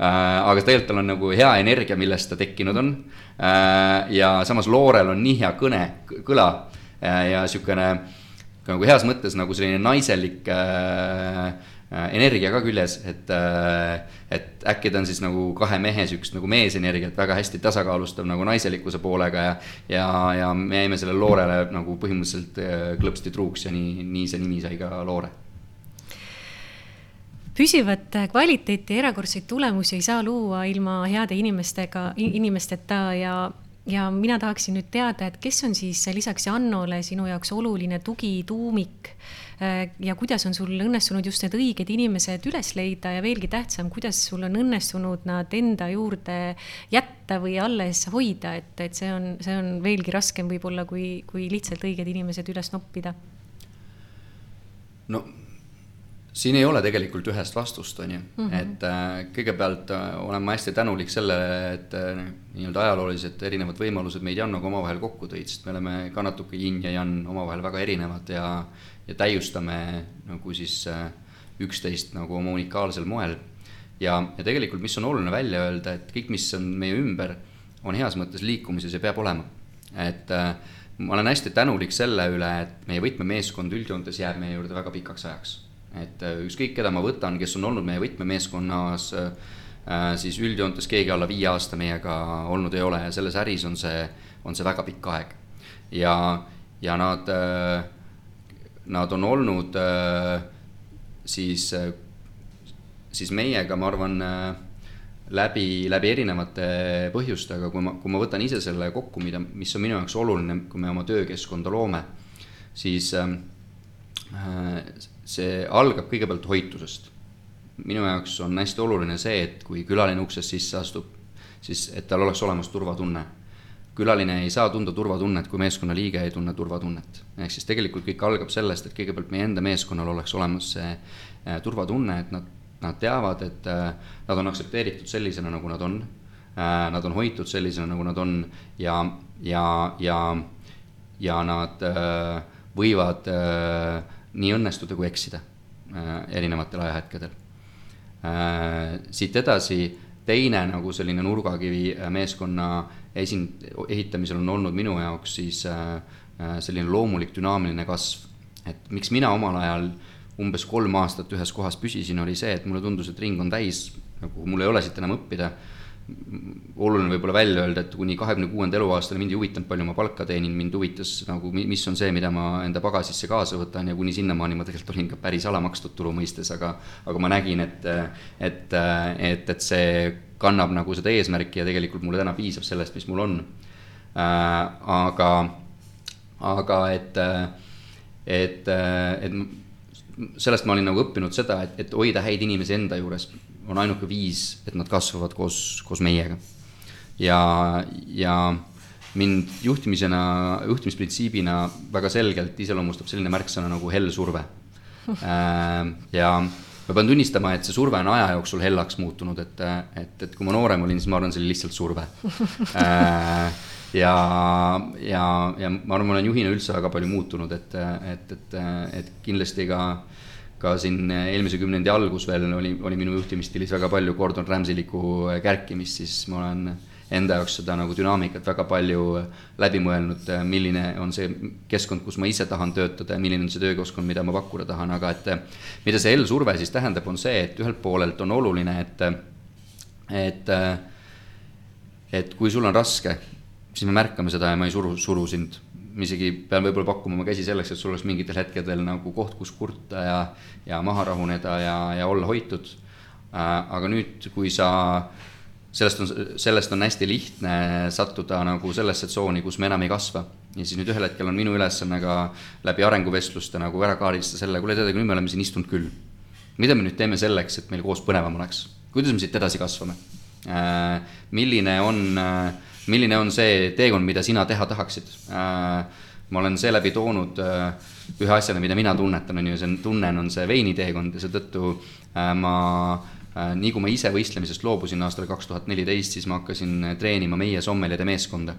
Äh, aga tegelikult tal on nagu hea energia, millest ta tekkinud on. Äh, ja samas Loorel on nii hea kõne, kõla ja sihukene nagu heas mõttes nagu selline naiselik äh, Äh, energia ka küljes, et, äh, et äkki ta on siis nagu kahe mehe sihukest nagu meesenergiat väga hästi tasakaalustav nagu naiselikkuse poolega ja. ja, ja me jäime sellele Loorele nagu põhimõtteliselt äh, klõpsti truuks ja nii, nii see nimi sai ka Loore püsivat kvaliteeti ja erakordseid tulemusi ei saa luua ilma heade inimestega, inimesteta ja ja mina tahaksin nüüd teada, et kes on siis lisaks Jannole sinu jaoks oluline tugituumik Äh, ja kuidas on sul õnnestunud just need õiged inimesed üles leida ja veelgi tähtsam, kuidas sul on õnnestunud nad enda juurde jätta või alles hoida, et, et see on, see on veelgi raskem võib-olla, kui, kui lihtsalt õiged inimesed üles noppida? no siin ei ole tegelikult ühest vastust, on ju, mhm. et äh, kõigepealt äh, olen ma hästi tänulik sellele, et äh, nii-öelda ajaloolised erinevad võimalused meid Jannoga omavahel kokku tõid, sest me oleme ka natuke yin ja yang omavahel väga erinevad ja ja täiustame nagu siis äh, üksteist nagu oma unikaalsel moel. ja, ja tegelikult, mis on oluline välja öelda, et kõik, mis on meie ümber, on heas mõttes liikumises ja peab olema. et äh, ma olen hästi tänulik selle üle, et meie võtmemeeskond üldjoontes jääb meie juurde väga pikaks ajaks. et äh, ükskõik, keda ma võtan, kes on olnud meie võtmemeeskonnas äh,, siis üldjoontes keegi alla viie aasta meiega olnud ei ole ja selles äris on see, on see väga pikk aeg. ja, ja nad äh, nad on olnud äh, siis, äh, siis meiega, ma arvan, äh, läbi, läbi erinevate põhjuste, aga kui ma, kui ma võtan ise selle kokku, mida, mis on minu jaoks oluline, kui me oma töökeskkonda loome, siis see algab kõigepealt hoitusest. minu jaoks on hästi oluline see, et kui külaline uksest sisse astub, siis et tal oleks olemas turvatunne külaline ei saa tunda turvatunnet, kui meeskonnaliige ei tunne turvatunnet. ehk siis tegelikult kõik algab sellest, et kõigepealt meie enda meeskonnal oleks olemas see äh, turvatunne, et nad, nad teavad, et äh, nad on aktsepteeritud sellisena, nagu nad on. Äh, nad on hoitud sellisena, nagu nad on ja, ja, ja, ja nad võivad nii õnnestuda kui eksida erinevatel ajahetkedel. siit edasi teine nagu selline nurgakivi meeskonna esin-, ehitamisel on olnud minu jaoks siis äh, äh, selline loomulik dünaamiline kasv. et miks mina omal ajal umbes kolm aastat ühes kohas püsisin, oli see, et mulle tundus, et ring on täis, nagu mul ei ole siit enam õppida. Oluline võib-olla välja öelda, et kuni kahekümne kuuenda eluaastani mind ei huvitanud, palju ma palka teenin, mind huvitas nagu, mis on see, mida ma enda pagasisse kaasa võtan. Ja kuni sinnamaani ma tegelikult olin ka päris alamakstud tulu mõistes, aga aga ma nägin, et, et, et, et see kannab nagu seda eesmärki ja tegelikult mulle täna piisab sellest, mis mul on. Äh,. aga, aga et, et, et sellest ma olin nagu õppinud seda, et, et hoida häid inimesi enda juures on ainuke viis, et nad kasvavad koos, koos meiega. ja, ja mind juhtimisena, juhtimisprintsiibina väga selgelt iseloomustab selline märksõna nagu hell surve (laughs) äh,. ja ma pean tunnistama, et see surve on aja jooksul hellaks muutunud, et, et, et kui ma noorem olin, siis ma arvan, see oli lihtsalt surve (laughs) äh, ja, ja, ja ma arvan, ma olen juhina üldse väga palju muutunud, et, et, et, et kindlasti ka ka siin eelmise kümnendi algus veel oli, oli minu juhtimisstiilis väga palju Gordon Ramsaylikku kärkimist, siis ma olen äh, enda jaoks seda nagu dünaamikat väga palju läbi mõelnud, milline on see keskkond, kus ma ise tahan töötada ja milline on see töökeskkond, mida ma pakkuda tahan, aga et mida see L-surve siis tähendab, on see, et ühelt poolelt on oluline, et et et kui sul on raske, siis me märkame seda ja ma ei suru, suru sind. Ma isegi pean võib-olla pakkuma oma käsi selleks, et sul oleks mingitel hetkedel nagu koht, kus kurta ja, ja maha rahuneda ja, ja olla hoitud. aga nüüd, kui sa sellest on, sellest on hästi lihtne sattuda nagu sellesse tsooni, kus me enam ei kasva. ja siis nüüd ühel hetkel on minu ülesanne ka läbi arenguvestluste nagu ära kaardistada selle, kuule aga nüüd me oleme siin istunud küll. mida me nüüd teeme selleks, et meil koos põnevam oleks? kuidas me siit edasi kasvame? Äh, milline on, äh, milline on see teekond, mida sina teha tahaksid? Äh, ma olen seeläbi toonud ühe asjana, mida mina tunnetan, on ju, see on, tunnen, on see veiniteekond ja seetõttu ma Äh, nii kui ma ise võistlemisest loobusin aastal kaks tuhat neliteist, siis ma hakkasin äh, treenima meie sommelide meeskonda.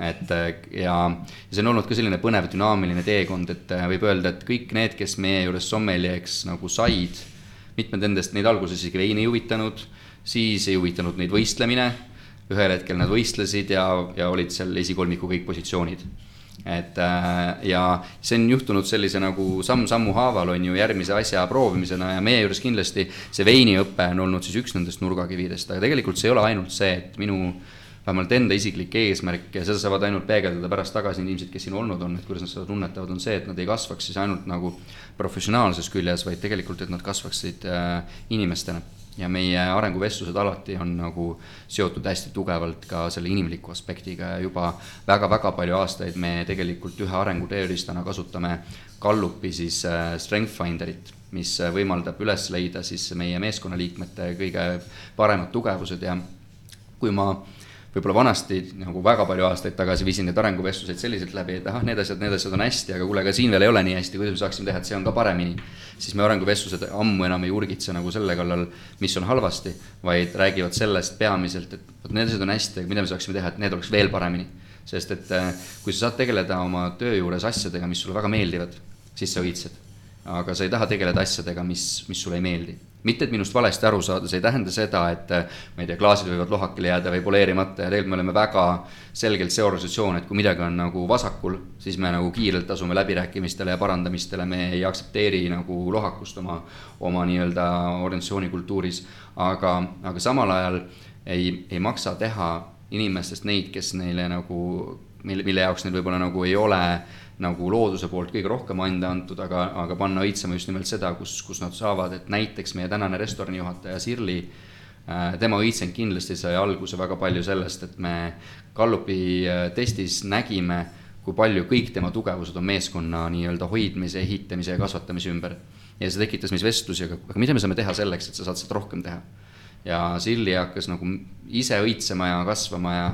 et äh, ja, ja see on olnud ka selline põnev dünaamiline teekond, et võib öelda, et kõik need, kes meie juures sommelieks nagu said, mitmed nendest neid alguses isegi vein ei huvitanud, siis ei huvitanud neid võistlemine, ühel hetkel nad võistlesid ja, ja olid seal esikolmiku kõik positsioonid. Et äh, ja see on juhtunud sellise nagu samm-sammu haaval, on ju, järgmise asja proovimisena ja meie juures kindlasti see veiniõpe on olnud siis üks nendest nurgakividest, aga tegelikult see ei ole ainult see, et minu vähemalt enda isiklik eesmärk ja seda saavad ainult peegeldada pärast tagasi inimesed, kes siin olnud on, et kuidas nad seda tunnetavad, on see, et nad ei kasvaks siis ainult nagu professionaalses küljes, vaid tegelikult, et nad kasvaksid äh, inimestena ja meie arenguvestlused alati on nagu seotud hästi tugevalt ka selle inimliku aspektiga ja juba väga-väga palju aastaid me tegelikult ühe arengutööriistana kasutame Gallupi siis äh, Strength Finderit, mis võimaldab üles leida siis meie meeskonnaliikmete kõige paremad tugevused. Ja kui ma võib-olla vanasti nagu väga palju aastaid tagasi viisin need arenguvestlused selliselt läbi, et ahah, need asjad, need asjad on hästi, aga kuule, aga siin veel ei ole nii hästi, kuidas me saaksime teha, et see on ka paremini. siis me arenguvestlused ammu enam ei urgitse nagu selle kallal, mis on halvasti, vaid räägivad sellest peamiselt, et vot need asjad on hästi, aga mida me saaksime teha, et need oleks veel paremini. sest et äh, kui sa saad tegeleda oma töö juures asjadega, mis sulle väga meeldivad, siis sa õitsed. aga sa ei taha tegeleda asjadega, mis, mis sulle ei meeldi mitte, et minust valesti aru saada, see ei tähenda seda, et ma ei tea, klaasid võivad lohakile jääda või poleerimata ja tegelikult me oleme väga selgelt see organisatsioon, et kui midagi on nagu vasakul, siis me nagu kiirelt asume läbirääkimistele ja parandamistele, me ei aktsepteeri nagu lohakust oma, oma nii-öelda organisatsiooni kultuuris. aga, aga samal ajal ei, ei maksa teha inimestest neid, kes neile nagu, mille, mille jaoks neil võib-olla nagu ei ole nagu looduse poolt kõige rohkem anda antud, aga, aga panna õitsema just nimelt seda, kus, kus nad saavad, et näiteks meie tänane restoranijuhataja Sirli äh, tema õitseng kindlasti sai alguse väga palju sellest, et me Gallupi äh, testis nägime, kui palju kõik tema tugevused on meeskonna nii-öelda hoidmise, ehitamise ja kasvatamise ümber. ja see tekitas meis vestlusi, aga, aga mida me saame teha selleks, et sa saad sealt rohkem teha. ja Silli hakkas nagu ise õitsema ja kasvama ja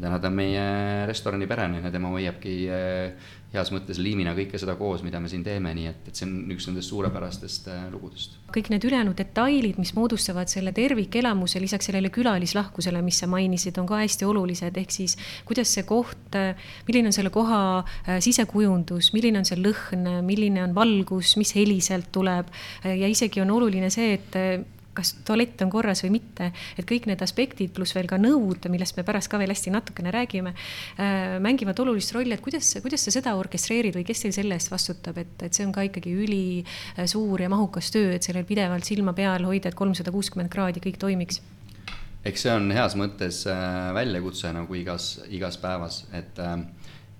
täna ta on meie restorani perene ja tema hoiabki äh, heas mõttes liimina kõike seda koos, mida me siin teeme, nii et, et see on üks nendest suurepärastest äh, lugudest. kõik need ülejäänud detailid, mis moodustavad selle tervikelamuse, lisaks sellele külalislahkusele, mis sa mainisid, on ka hästi olulised, ehk siis kuidas see koht, milline on selle koha sisekujundus, milline on see lõhn, milline on valgus, mis heli sealt tuleb ja isegi on oluline see, et kas tualett on korras või mitte, et kõik need aspektid, pluss veel ka nõud, millest me pärast ka veel hästi natukene räägime, äh, mängivad olulist rolli, et kuidas, kuidas sa seda orkestreerid või kes teil selle eest vastutab, et, et see on ka ikkagi ülisuur ja mahukas töö, et sellel pidevalt silma peal hoida, et kolmsada kuuskümmend kraadi kõik toimiks. Eks see on heas mõttes äh, väljakutse nagu igas, igas päevas, et äh,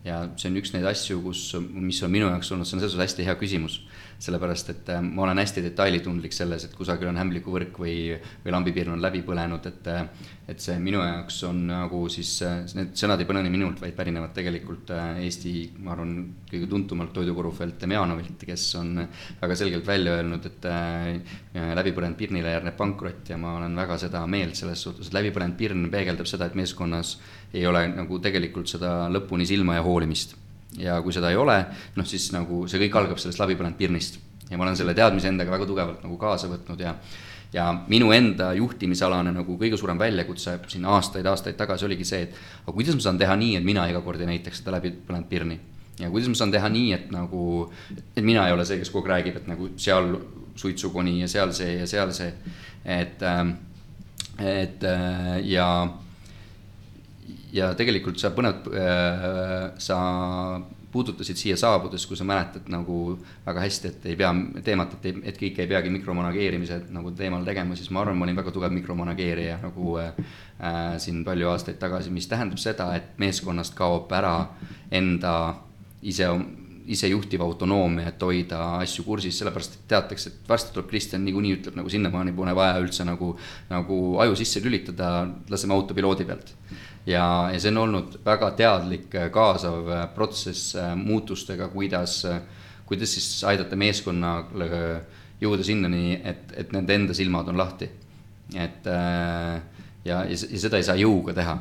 ja see on üks neid asju, kus, mis on minu jaoks olnud, see on selles suhtes hästi hea küsimus sellepärast et äh, ma olen hästi detailitundlik selles, et kusagil on ämblikuvõrk või, või lambipirn on läbi põlenud, et äh, et see minu jaoks on nagu siis, äh, need sõnad ei põlene minult, vaid pärinevad tegelikult Eesti, ma arvan, kõige tuntumalt toidukorufelt Demjanovilt, kes on väga selgelt välja öelnud, et läbipõlenud pirnile järgneb pankrot ja ma olen väga seda meelt selles suhtes, et läbipõlenud pirn peegeldab seda, et meeskonnas ei ole nagu tegelikult seda lõpuni silma ja hoolimist ja kui seda ei ole, noh siis nagu see kõik algab sellest läbipõlenud pirnist. ja ma olen selle teadmise endaga väga tugevalt nagu kaasa võtnud ja ja minu enda juhtimisalane nagu kõige suurem väljakutse siin aastaid-aastaid tagasi oligi see, et aga kuidas ma saan teha nii, et mina iga kord ei näitaks seda läbi põlenud pirni. ja kuidas ma saan teha nii, et nagu, et mina ei ole see, kes kogu aeg räägib, et nagu seal suitsukoni ja seal see ja seal see, et, ähm, et äh, ja ja tegelikult sa põnev äh,, sa puudutasid siia saabudes, kui sa mäletad nagu väga hästi, et ei pea teemat, et ei, et kõik ei peagi mikromanageerimise nagu teemal tegema, siis ma arvan, ma olin väga tugev mikromanageerija nagu äh, siin palju aastaid tagasi, mis tähendab seda, et meeskonnast kaob ära enda ise isejuhtiv autonoomia, et hoida asju kursis, sellepärast et teatakse, et varsti tuleb Kristjan niikuinii ütleb nagu sinnamaani pole vaja üldse nagu, nagu aju sisse lülitada, laseme autopiloodi pealt ja, ja see on olnud väga teadlik, äh, kaasav äh, protsess äh, muutustega, kuidas, kuidas siis aidata meeskonnale jõuda sinnani, et, et nende enda silmad on lahti. et ja, ja, ja seda ei saa jõuga teha.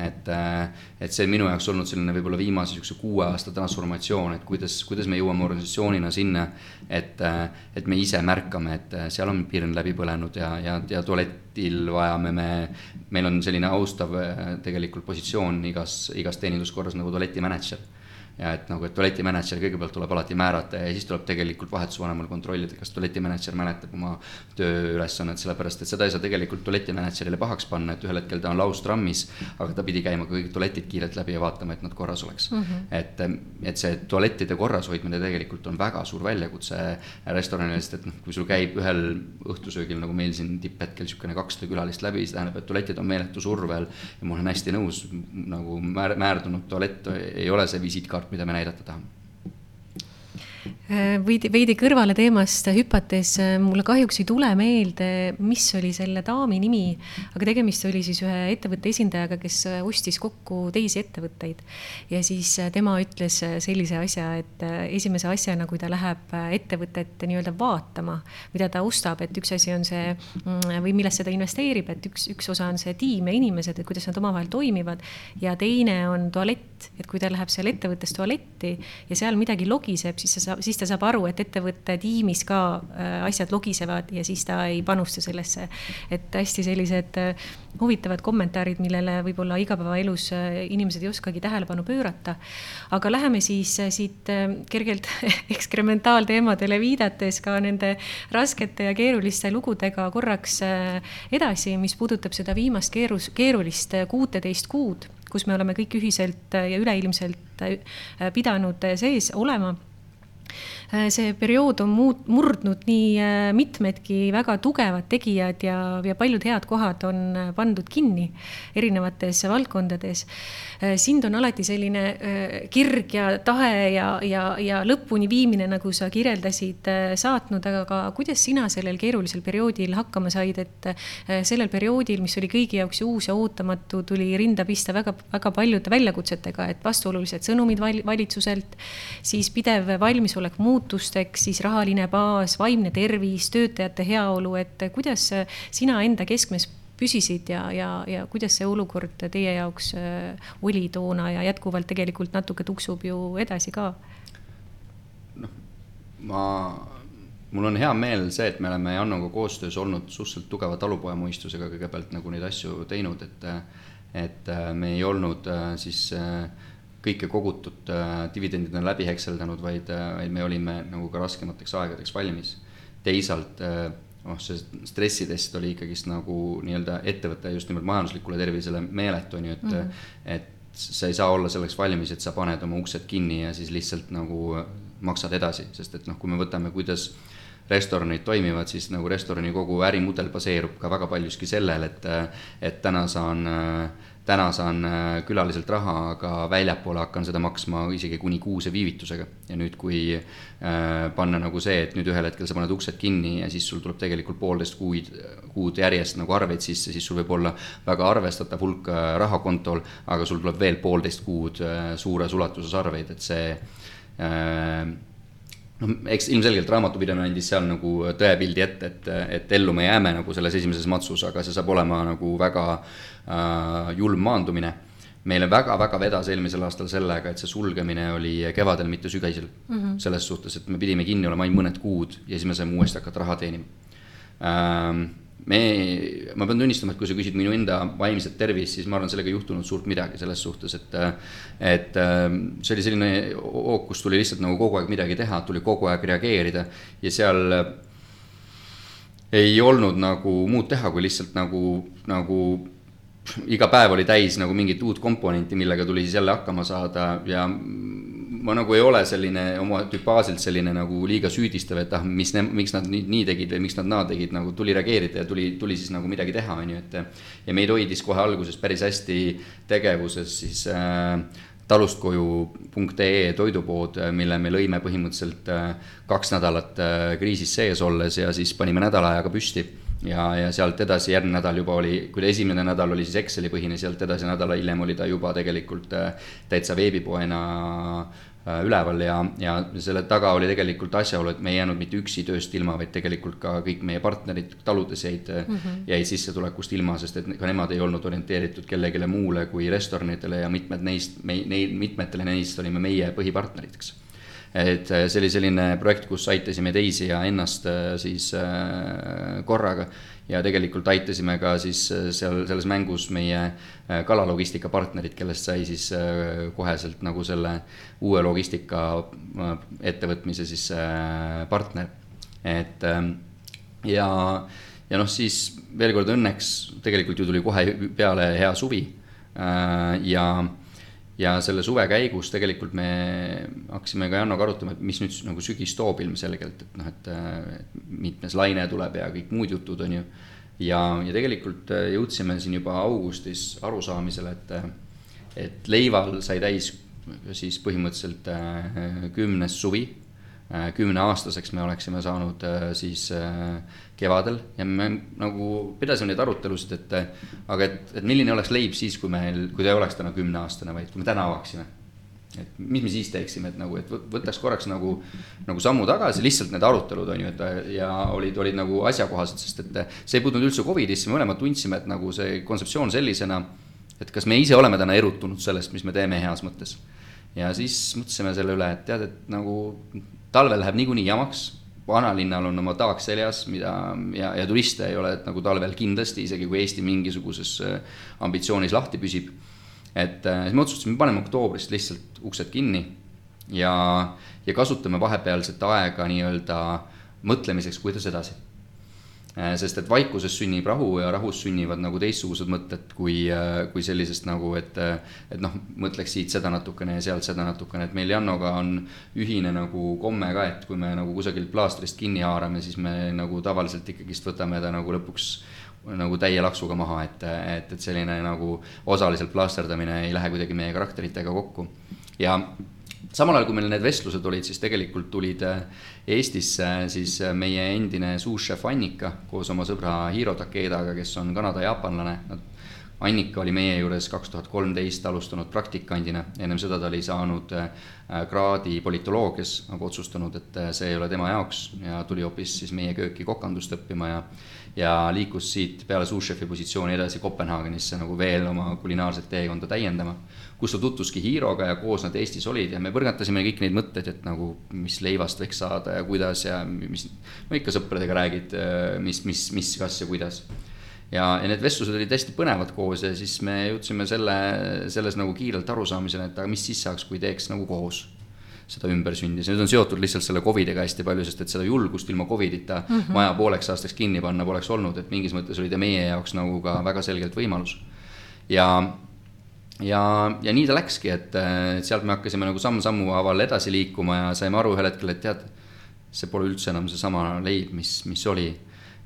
Et, äh, et see on minu jaoks olnud selline võib-olla viimase niisuguse kuue aasta transformatsioon, et kuidas, kuidas me jõuame organisatsioonina sinna, et, äh, et me ise märkame, et äh, seal on pirn läbi põlenud ja, ja, ja tualetil vajame me, meil on selline austav tegelikult positsioon igas, igas teeninduskorras nagu tualetimänedžer ja et nagu, et tualetimänedžer kõigepealt tuleb alati määrata ja siis tuleb tegelikult vahetusvanemal kontrollida, kas tualetimänedžer mäletab oma tööülesannet, sellepärast et seda ei saa tegelikult tualetimänedžerile pahaks panna, et ühel hetkel ta on laustrammis, aga ta pidi käima kõik tualetid kiirelt läbi ja vaatama, et nad korras oleks mm. -hmm. et, et see tualettide korras hoidmine tegelikult on väga suur väljakutse restoranile, sest et noh, kui sul käib ühel õhtusöögil, nagu meil siin tipphetkel niisugune kakssada külalist läbi, see tähendab, et tualetid on meeletu surve all ja ma olen hästi nõus, nagu määr, määrdunud tualett ei ole see visiitkaart, mida me näidata tahame Äh, veidi, veidi kõrvale teemast hüpates, äh, mulle kahjuks ei tule meelde, mis oli selle daami nimi, aga tegemist oli siis ühe ettevõtte esindajaga, kes äh, ostis kokku teisi ettevõtteid. ja siis tema ütles sellise asja, et esimese asjana, kui ta läheb ettevõtet nii-öelda vaatama, mida ta ostab, et üks asi on see mm, või millesse ta investeerib, et üks, üks osa on see tiim ja inimesed, et kuidas nad omavahel toimivad. ja teine on tualett, et kui ta läheb seal ettevõttes tualetti ja seal midagi logiseb, siis sa saab, siis ta saab aru, et ettevõtte tiimis ka äh, asjad logisevad ja siis ta ei panusta sellesse. et hästi sellised äh, huvitavad kommentaarid, millele võib-olla igapäevaelus äh, inimesed ei oskagi tähelepanu pöörata. aga läheme siis siit kergelt (laughs) ekskrementaalteemadele viidates ka nende raskete ja keeruliste lugudega korraks edasi, mis puudutab seda viimast keerus, keerulist kuuteteist kuud kus me oleme kõik ühiselt ja üleilmselt pidanud sees olema see periood on muut-, murdnud nii äh, mitmedki väga tugevad tegijad ja, ja paljud head kohad on äh, pandud kinni erinevates valdkondades. sind on alati selline kirg ja tahe ja, ja, ja lõpuni viimine, nagu sa kirjeldasid, saatnud, aga ka kuidas sina sellel keerulisel perioodil hakkama said, et sellel perioodil, mis oli kõigi jaoks ju uus ja ootamatu, tuli rinda pista väga, väga paljude väljakutsetega, et vastuolulised sõnumid valitsuselt, siis pidev valmisolek muuta muutusteks, siis rahaline baas, vaimne tervis, töötajate heaolu, et kuidas sina enda keskmes püsisid ja, ja, ja kuidas see olukord teie jaoks äh, oli toona ja jätkuvalt tegelikult natuke tuksub ju edasi ka? noh, ma, mul on hea meel see, et me oleme Jannoga koostöös olnud suhteliselt tugeva talupojamõistusega kõigepealt nagu neid asju teinud, et et äh, me ei olnud äh, siis äh, kõike kogutud äh, dividendidena läbi hekseldanud, vaid, äh, vaid me olime nagu ka raskemateks aegadeks valmis. teisalt äh, noh, see stressidest oli ikkagist nagu nii-öelda ettevõtte just nimelt majanduslikule tervisele meeletu, on ju, et mm, -hmm. et sa ei saa olla selleks valmis, et sa paned oma uksed kinni ja siis lihtsalt nagu maksad edasi, sest et noh, kui me võtame, kuidas restoranid toimivad, siis nagu restorani kogu ärimudel baseerub ka väga paljuski sellel, et, et täna saan äh, täna saan äh, külaliselt raha, aga väljapoole hakkan seda maksma isegi kuni kuuse viivitusega. ja nüüd, kui äh, panna nagu see, et nüüd ühel hetkel sa paned uksed kinni ja siis sul tuleb tegelikult poolteist kuud, kuud järjest nagu arveid sisse, siis sul võib olla väga arvestatav hulk äh, raha kontol, aga sul tuleb veel poolteist kuud suures ulatuses arveid, et see noh, eks ilmselgelt raamatupidamine andis seal nagu tõepildi ette, et, et ellu me jääme nagu selles esimeses matsus, aga see saab olema nagu väga äh, julm maandumine. meile väga-väga vedas eelmisel aastal sellega, et see sulgemine oli kevadel, mitte sügisel mm. -hmm. selles suhtes, et me pidime kinni olema ainult mõned kuud ja siis me saime uuesti hakata raha teenima ähm, me, ma pean tunnistama, et kui sa küsid minu enda vaimset tervist, siis ma arvan, sellega ei juhtunud suurt midagi selles suhtes, et et see oli selline hoog, kus tuli lihtsalt nagu kogu aeg midagi teha, tuli kogu aeg reageerida ja seal ei olnud nagu muud teha, kui lihtsalt nagu, nagu iga päev oli täis nagu mingit uut komponenti, millega tuli siis jälle hakkama saada ja ma nagu ei ole selline oma tüpaažilt selline nagu liiga süüdistav, et ah, mis, miks nad nii, nii tegid või miks nad naa tegid, nagu tuli reageerida ja tuli, tuli siis nagu midagi teha, on ju, et. ja meid hoidis kohe alguses päris hästi tegevuses siis äh, talustkoju.ee toidupood, mille me lõime põhimõtteliselt äh, kaks nädalat äh, kriisis sees olles ja siis panime nädala ajaga püsti ja, ja sealt edasi järgmine nädal juba oli, kui esimene nädal oli siis Exceli põhine, sealt edasi nädala hiljem oli ta juba tegelikult täitsa veebipoena Äh, üleval ja, ja selle taga oli tegelikult asjaolu, et me ei jäänud mitte üksi tööst ilma, vaid tegelikult ka kõik meie partnerid taludes jäid mm, -hmm. jäid sissetulekust ilma, sest et ka nemad ei olnud orienteeritud kellelegi muule kui restoranidele ja mitmed neist, me, neid, mitmetele neist olime meie põhipartneriteks et äh, see oli selline projekt, kus aitasime teisi ja ennast äh, siis korraga ja tegelikult aitasime ka siis äh, seal selles mängus meie äh, kalalogistika partnerid, kellest sai siis äh, koheselt nagu selle uue logistika ettevõtmise siis partner. et ähm, ja, ja noh, siis veel kord õnneks tegelikult ju tuli kohe peale hea suvi ja ja selle suve käigus tegelikult me hakkasime ka Jannoga arutama, et mis nüüd nagu sügis toob ilmselgelt, et noh, et mitmes laine tuleb ja kõik muud jutud, on ju. ja, ja tegelikult äh, jõudsime siin juba augustis arusaamisele, et, äh, et leival sai täis siis põhimõtteliselt äh, kümnes suvi kümneaastaseks me oleksime saanud siis kevadel ja me nagu pidasime neid arutelusid, et aga et, et milline oleks leib siis, kui meil, kui ta ei oleks täna kümneaastane, vaid kui me täna avaksime. et mis me siis teeksime, et nagu, et võtaks korraks nagu, nagu sammu tagasi, lihtsalt need arutelud on ju, et ja olid, olid nagu asjakohased, sest et see ei puutunud üldse Covidisse, me mõlemad tundsime, et nagu see kontseptsioon sellisena, et kas me ise oleme täna erutunud sellest, mis me teeme heas mõttes. ja siis mõtlesime selle üle, et tead, et nagu talvel läheb niikuinii jamaks, vanalinnal on oma taak seljas, mida ja, ja turiste ei ole nagu talvel kindlasti, isegi kui Eesti mingisuguses äh, ambitsioonis lahti püsib. et äh, siis me otsustasime, paneme oktoobrist lihtsalt uksed kinni ja, ja kasutame vahepealset aega nii-öelda mõtlemiseks, kuidas edasi sest et vaikuses sünnib rahu ja rahus sünnivad nagu teistsugused mõtted kui, äh, kui sellisest nagu, et, äh, et noh, mõtleks siit seda natukene ja sealt seda natukene, et meil Jannoga on ühine nagu komme ka, et kui me nagu kusagilt plaastrist kinni haarame, siis me nagu tavaliselt ikkagist võtame ta nagu lõpuks nagu täie laksuga maha, et, et, et selline nagu osaliselt plaasterdamine ei lähe kuidagi meie karakteritega kokku. ja samal ajal, kui meil need vestlused olid, siis tegelikult tulid äh, Eestisse siis äh, meie endine suušef Annika koos oma sõbra Hiro Takedaga, kes on Kanada-jaapanlane. Annika oli meie juures kaks tuhat kolmteist alustanud praktikandina, ennem seda ta oli saanud äh, kraadi politoloogias, aga otsustanud, et see ei ole tema jaoks ja tuli hoopis siis meie kööki kokandust õppima ja ja liikus siit peale suušefi positsiooni edasi Kopenhaagenisse nagu veel oma kulinaarset teekonda täiendama kus ta tutvuski Hiiroga ja koos nad Eestis olid ja me põrgatasime kõik neid mõtteid, et nagu mis leivast võiks saada ja kuidas ja mis, no ikka sõpradega räägid, mis, mis, mis, kas ja kuidas. ja, ja need vestlused olid hästi põnevad koos ja siis me jõudsime selle, selles nagu kiirelt arusaamisele, et aga mis siis saaks, kui teeks nagu koos seda ümbersündi, see nüüd on seotud lihtsalt selle Covidiga hästi palju, sest et seda julgust ilma Covidita mm -hmm. maja pooleks aastaks kinni panna poleks olnud, et mingis mõttes oli ta meie jaoks nagu ka väga selgelt võimalus. ja ja, ja nii ta läkski, et, sealt me hakkasime nagu samm-sammu haaval edasi liikuma ja saime aru ühel hetkel, et tead, see pole üldse enam seesama leib, mis, mis oli.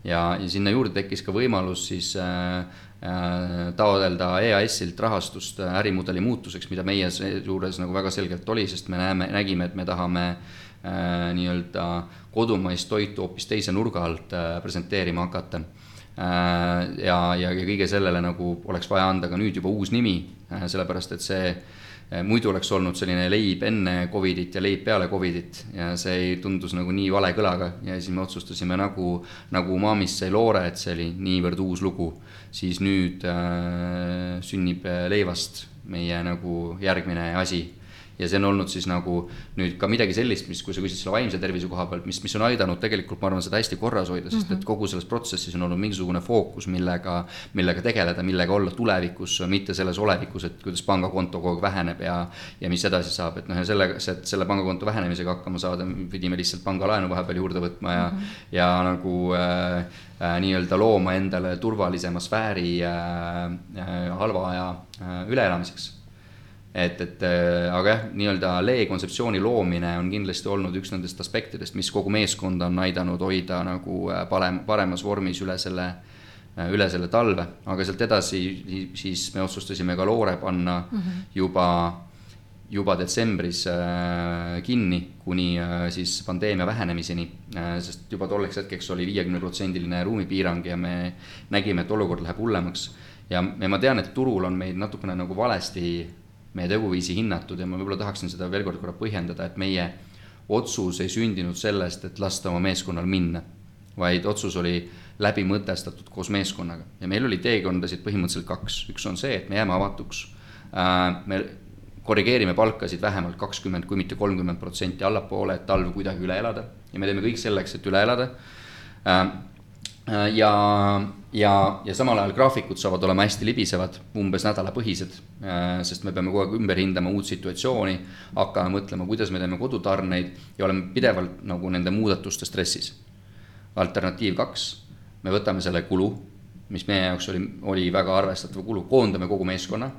ja, ja sinna juurde tekkis ka võimalus siis äh, äh, taotleda EAS-ilt rahastust ärimudeli muutuseks, mida meie juures nagu väga selgelt oli, sest me näeme, nägime, et me tahame äh, nii-öelda kodumaist toitu hoopis teise nurga alt äh, presenteerima hakata ja, ja, ja kõige sellele nagu oleks vaja anda ka nüüd juba uus nimi, äh, sellepärast et see äh, muidu oleks olnud selline leib enne Covidit ja leib peale Covidit ja see ei tundus nagu nii vale kõlaga. Ja siis me otsustasime nagu, nagu Umamist sai loore, et see oli niivõrd uus lugu, siis nüüd äh, sünnib leivast meie nagu järgmine asi ja see on olnud siis nagu nüüd ka midagi sellist, mis, kui sa küsid selle vaimse tervise koha pealt, mis, mis on aidanud tegelikult, ma arvan, seda hästi korras hoida, sest et mhm. kogu selles protsessis on olnud mingisugune fookus, millega, millega tegeleda, millega olla tulevikus, mitte selles olevikus, et kuidas pangakonto kogu aeg väheneb ja, ja mis edasi saab, et noh, ja sellega, et selle pangakonto vähenemisega hakkama saada, pidime lihtsalt pangalaenu vahepeal juurde võtma ja mm, -hmm. ja nagu äh, äh, nii-öelda looma endale turvalisema sfääri äh, äh, halva aja äh, üleelamiseks et, et äh, aga jah, nii-öelda lee kontseptsiooni loomine on kindlasti olnud üks nendest aspektidest, mis kogu meeskonda on aidanud hoida nagu äh, parem, paremas vormis üle selle, äh, üle selle talve, aga sealt edasi siis me otsustasime ka loore panna mm -hmm. juba, juba detsembris kinni, kuni siis pandeemia vähenemiseni, sest juba tolleks hetkeks oli viiekümneprotsendiline ruumipiirang ja me nägime, et olukord läheb hullemaks. ja, ja ma tean, et turul on meid natukene nagu valesti meie teguviisi hinnatud ja ma võib-olla tahaksin seda veel kord korra põhjendada, et meie otsus ei sündinud sellest, et lasta oma meeskonnal minna, vaid otsus oli läbi mõtestatud koos meeskonnaga. Ja meil oli teekondasid põhimõtteliselt kaks, üks on see, et me jääme avatuks. Äh, me korrigeerime palkasid vähemalt kakskümmend, kui mitte kolmkümmend protsenti allapoole, et talv kuidagi üle elada. Ja me teeme kõik selleks, et üle elada. Äh, Äh, ja, ja, ja samal ajal graafikud saavad olema hästi libisevad, umbes nädalapõhised, äh, sest me peame kogu aeg ümber hindama uut situatsiooni, hakkame mõtlema, kuidas me teeme kodutarneid ja oleme pidevalt nagu nende muudatuste stressis. alternatiiv kaks, me võtame selle kulu, mis meie jaoks oli, oli väga arvestatav kulu, koondame kogu meeskonna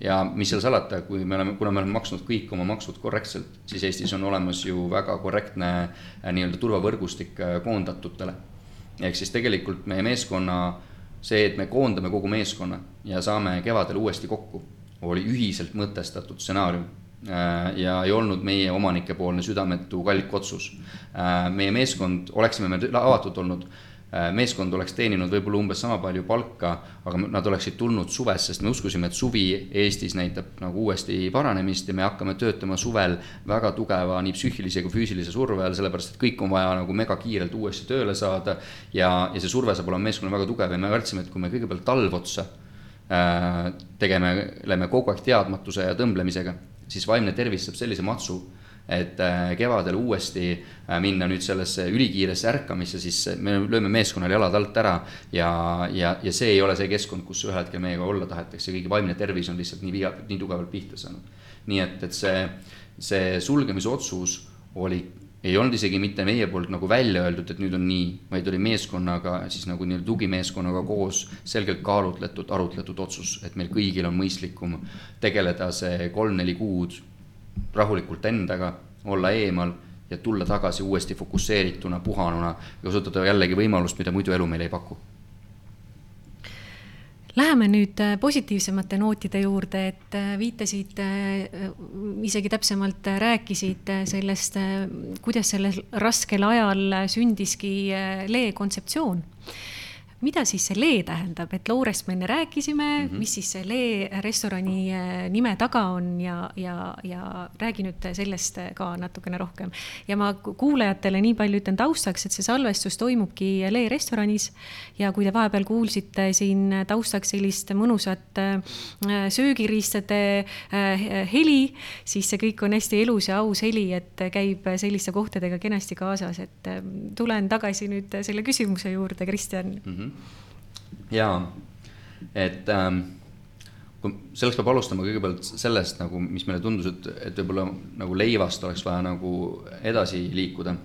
ja mis seal salata, kui me oleme, kuna me oleme maksnud kõik oma maksud korrektselt, siis Eestis on olemas ju väga korrektne äh, nii-öelda turvavõrgustik koondatutele ehk siis tegelikult meie meeskonna, see, et me koondame kogu meeskonna ja saame kevadel uuesti kokku, oli ühiselt mõtestatud stsenaarium äh, ja ei olnud meie omanikepoolne südametu kallik otsus. Äh, meie meeskond, oleksime me avatud olnud meeskond oleks teeninud võib-olla umbes sama palju palka, aga nad oleksid tulnud suves, sest me uskusime, et suvi Eestis näitab nagu uuesti paranemist ja me hakkame töötama suvel väga tugeva nii psüühilise kui füüsilise surve all, sellepärast et kõik on vaja nagu megakiirelt uuesti tööle saada. ja, ja see surve saab olema meeskonnal väga tugev ja me kartsime, et kui me kõigepealt talv otsa äh, tegeleme kogu aeg teadmatuse ja tõmblemisega, siis vaimne tervis saab sellise matsu et äh, kevadel uuesti äh, minna nüüd sellesse ülikiiresse ärkamisse, siis me lööme meeskonnal jalad alt ära ja, ja, ja see ei ole see keskkond, kus ühel hetkel meiega olla tahetakse, kõigi vaimne tervis on lihtsalt nii viga, nii tugevalt pihta saanud. nii et, et see, see sulgemise otsus oli ei olnud isegi mitte meie poolt nagu välja öeldud, et nüüd on nii, vaid oli meeskonnaga, siis nagu nii-öelda tugimeeskonnaga koos selgelt kaalutletud, arutletud otsus, et meil kõigil on mõistlikum tegeleda see kolm-neli kuud rahulikult endaga, olla eemal ja tulla tagasi uuesti fokusseerituna, puhanuna ja kasutada jällegi võimalust, mida muidu elu meile ei paku. Läheme nüüd äh, positiivsemate nootide juurde, et äh, viitasid, äh, isegi täpsemalt rääkisid sellest, kuidas sellel raskel ajal sündiski lee kontseptsioon mida siis see lee tähendab, et Loorest me enne rääkisime mm, -hmm. mis siis see lee restorani äh, nime taga on ja, ja, ja räägi nüüd sellest ka natukene rohkem. ja ma kuulajatele nii palju ütlen taustaks, et see salvestus toimubki Lee restoranis ja kui te vahepeal kuulsite siin taustaks sellist mõnusat äh, söögiriistade äh, heli, siis see kõik on hästi elus ja aus heli, et käib selliste kohtadega kenasti kaasas, et tulen tagasi nüüd selle küsimuse juurde, Kristjan mm. -hmm jaa, et ähm, kui selleks peab alustama kõigepealt sellest nagu, mis meile tundus, et, et võib-olla nagu leivast oleks vaja nagu edasi liikuda,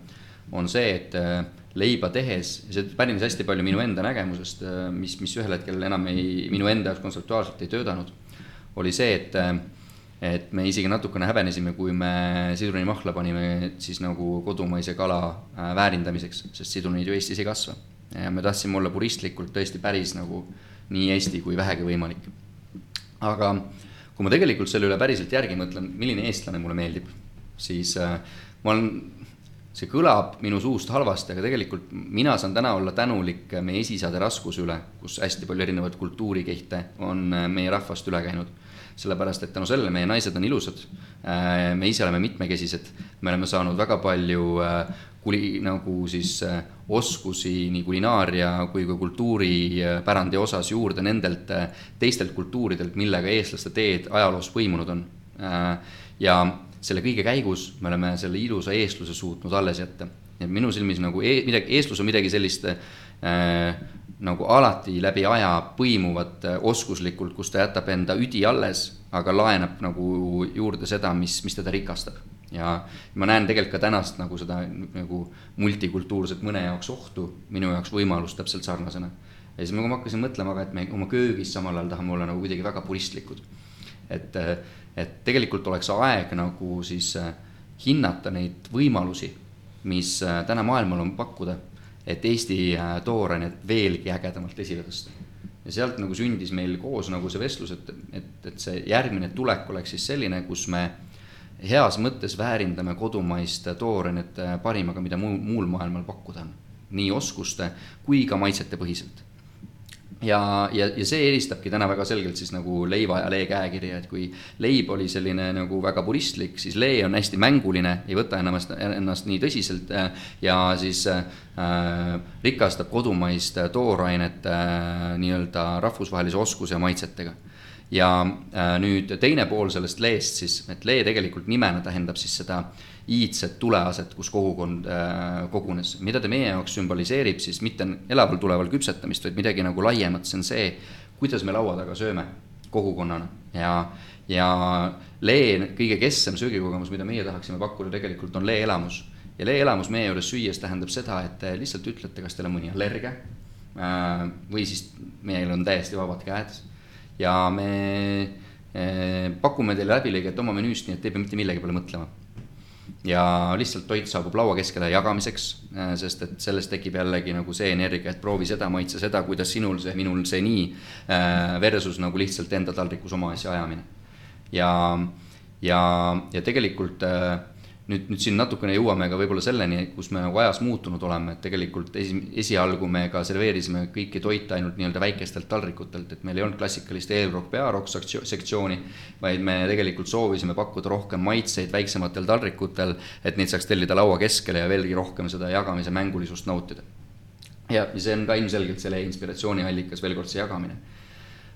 on see, et äh, leiba tehes, see pärines hästi palju minu enda nägemusest, äh, mis, mis ühel hetkel enam ei, minu enda jaoks kontseptuaalselt ei töötanud, oli see, et äh, et me isegi natukene häbenesime, kui me sidrunimahla panime siis nagu kodumaise kala väärindamiseks, sest sidrunid ju Eestis ei kasva me tahtsime olla puristlikult tõesti päris nagu nii Eesti kui vähegi võimalik. aga kui ma tegelikult selle üle päriselt järgi mõtlen, milline eestlane mulle meeldib, siis äh, ma olen, see kõlab minu suust halvasti, aga tegelikult mina saan täna olla tänulik meie esiisade raskuse üle, kus hästi palju erinevaid kultuurikihte on äh, meie rahvast üle käinud sellepärast et tänu sellele meie naised on ilusad. Äh, me ise oleme mitmekesised, me oleme saanud väga palju äh, kuli-, nagu siis äh, oskusi nii kulinaaria kui ka kultuuripärandi osas juurde nendelt teistelt kultuuridelt, millega eestlaste teed ajaloos põimunud on. ja selle kõige käigus me oleme selle ilusa eestluse suutnud alles jätta. et minu silmis nagu e midagi, eestlus on midagi sellist äh, nagu alati läbi aja põimuvat äh, oskuslikult, kus ta jätab enda üdi alles, aga laenab nagu juurde seda, mis, mis teda rikastab. Ja ma näen tegelikult ka tänast nagu seda nagu multikultuurset mõne jaoks ohtu, minu jaoks võimalust täpselt sarnasena. ja siis ma hakkasin mõtlema ka, et me oma köögis samal ajal tahame olla nagu kuidagi väga puristlikud. et, et tegelikult oleks aeg nagu siis äh, hinnata neid võimalusi, mis äh, täna maailmal on pakkuda et Eesti äh, toorainet veelgi ägedamalt esile tõsta. ja sealt nagu sündis meil koos nagu see vestlus, et, et, et see järgmine tulek oleks siis selline, kus me heas mõttes väärindame kodumaist toorainet äh, parimaga, mida muul, muul maailmal pakkuda on. nii oskuste kui ka maitsete põhiselt ja, ja, ja see eristabki täna väga selgelt siis nagu leiva ja lee käekirja, et kui leib oli selline nagu väga puristlik, siis lee on hästi mänguline, ei võta ennast, ennast nii tõsiselt äh, ja siis äh, rikastab kodumaist toorainet äh, nii-öelda rahvusvahelise oskuse ja maitsetega ja äh, nüüd teine pool sellest leest siis, et lee tegelikult nimena tähendab siis seda iidset tuleaset, kus kogukond äh, kogunes. mida ta meie jaoks sümboliseerib, siis mitte elaval tuleval küpsetamist, vaid midagi nagu laiemat, see on see, kuidas me laua taga sööme kogukonnana ja, ja lee kõige kesksem söögikogemus, mida meie tahaksime pakkuda, tegelikult on lee-elamus. ja lee-elamus meie juures süües tähendab seda, et te lihtsalt ütlete, kas teil on mõni allergia äh, või siis meil on täiesti vabad käed ja me äh, pakume teile läbilõiget oma menüüst, nii et te ei pea mitte millegi peale mõtlema ja lihtsalt toit saabub laua keskele jagamiseks, äh, sest et sellest tekib jällegi nagu see energia, et proovi seda, maitse seda, kuidas sinul see, minul see nii, äh, versus nagu lihtsalt enda taldrikus oma asja ajamine. ja, ja, ja tegelikult äh, nüüd, nüüd siin natukene jõuame ka võib-olla selleni, kus me nagu ajas muutunud oleme, et tegelikult esi, esialgu me ka serveerisime kõiki toite ainult nii-öelda väikestelt taldrikutelt, et meil ei olnud klassikalist eelrokk, pearokk sektsiooni, vaid me tegelikult soovisime pakkuda rohkem maitseid väiksematel taldrikutel, et neid saaks tellida laua keskele ja veelgi rohkem seda jagamise mängulisust nautida. ja, see on ka ilmselgelt selle inspiratsiooniallikas, veel kord see jagamine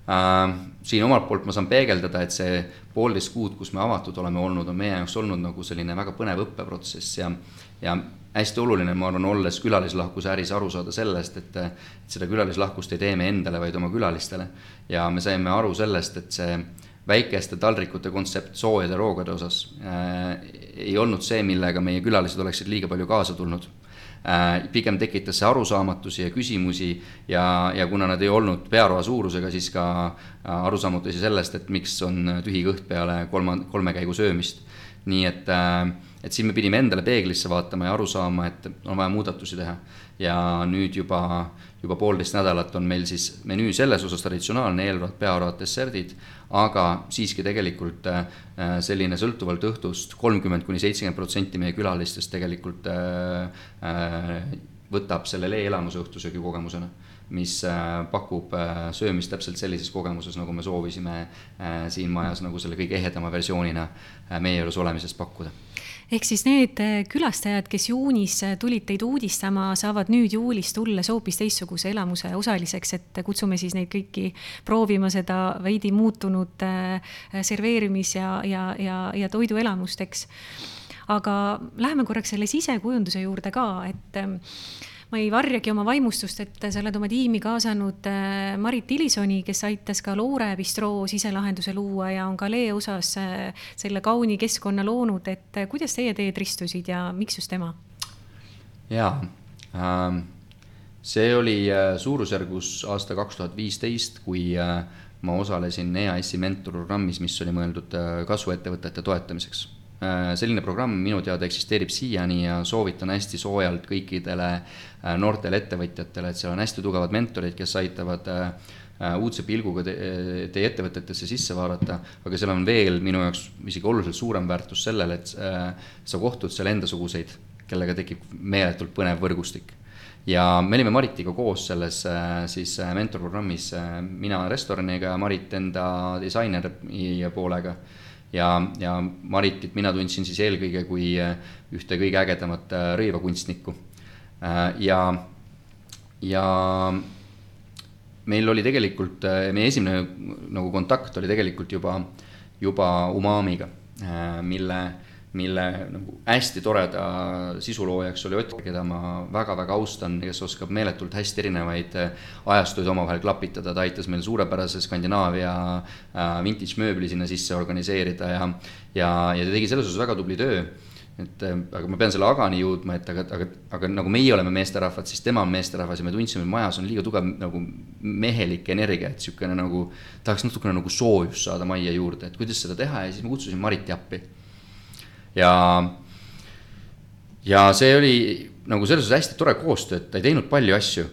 siin omalt poolt ma saan peegeldada, et see poolteist kuud, kus me avatud oleme olnud, on meie jaoks olnud nagu selline väga põnev õppeprotsess ja ja hästi oluline, ma arvan, olles külalislahkuse äris aru saada sellest, et seda külalislahkust ei tee me endale, vaid oma külalistele. ja me saime aru sellest, et see väikeste taldrikute kontsept soojade roogade osas äh, ei olnud see, millega meie külalised oleksid liiga palju kaasa tulnud Äh, pigem tekitas see arusaamatusi ja küsimusi ja, ja kuna nad ei olnud pearoa suurusega, siis ka äh, arusaamatusi sellest, et miks on tühi kõht peale kolma, kolme käigu söömist. nii et, äh, et siin me pidime endale peeglisse vaatama ja aru saama, et on vaja muudatusi teha. ja nüüd juba, juba poolteist nädalat on meil siis menüü selles osas traditsionaalne eelroad, pearoad, desserdid aga siiski tegelikult äh, selline sõltuvalt õhtust kolmkümmend kuni seitsekümmend protsenti meie külalistest tegelikult äh, äh, võtab selle lee-elamuse õhtusöögi kogemusena, mis pakub söömist täpselt sellises kogemuses, nagu me soovisime siin majas nagu selle kõige ehedama versioonina meie juures olemisest pakkuda ehk siis need äh, külastajad, kes juunis äh, tulid teid uudistama, saavad nüüd juulis tulles hoopis teistsuguse elamuse osaliseks, et kutsume siis neid kõiki proovima seda veidi muutunud äh, serveerimis- ja, ja, ja, ja toiduelamust, eks. aga läheme korraks selle sisekujunduse juurde ka, et ma ei varjagi oma vaimustust, et sa oled oma tiimi kaasanud äh, Marit Tilisoni, kes aitas ka Loore bistroo siselahenduse luua ja on ka Lee osas äh, selle kauni keskkonna loonud, et äh, kuidas teie teed ristusid ja miks just tema? jaa ähm,, see oli suurusjärgus aasta kaks tuhat viisteist, kui ma osalesin EAS-i mentorprogrammis, mis oli mõeldud kasvuettevõtete toetamiseks selline programm minu teada eksisteerib siiani ja soovitan hästi soojalt kõikidele äh, noortele ettevõtjatele, et seal on hästi tugevad mentorid, kes aitavad äh, uudse pilguga te, teie ettevõtetesse sisse vaadata, aga seal on veel minu jaoks isegi oluliselt suurem väärtus sellele, et sa kohtud seal endasuguseid, kellega tekib meeletult põnev võrgustik. Ja me olime Maritiga koos selles siis mentorprogrammis, mina restoraniga ja Marit enda disaineri poolega ja, ja Maritit mina tundsin siis eelkõige kui äh, ühte kõige ägedamat äh, rõivakunstnikku. Äh, ja, ja meil oli tegelikult, meie esimene nagu kontakt oli tegelikult juba juba Umamiga, mille mille nagu hästi toreda sisuloojaks oli Ott, keda ma väga-väga austan, kes oskab meeletult hästi erinevaid äh, ajastuid omavahel klapitada, ta aitas meil suurepärase Skandinaavia äh, vintage mööbli sinna sisse organiseerida ja ja, ja ta tegi selles osas väga tubli töö. Et äh, aga ma pean selle agani jõudma, et aga, aga, aga nagu meie oleme meesterahvad, siis tema on meesterahvas ja me tundsime, et majas on liiga tugev nagu mehelik energia, et niisugune nagu, tahaks natukene nagu soojust saada majja juurde, et kuidas seda teha? Ja siis ma kutsusin Mariti appi ja, ja see oli nagu selles suhtes hästi tore koostöö, et ta ei teinud palju asju.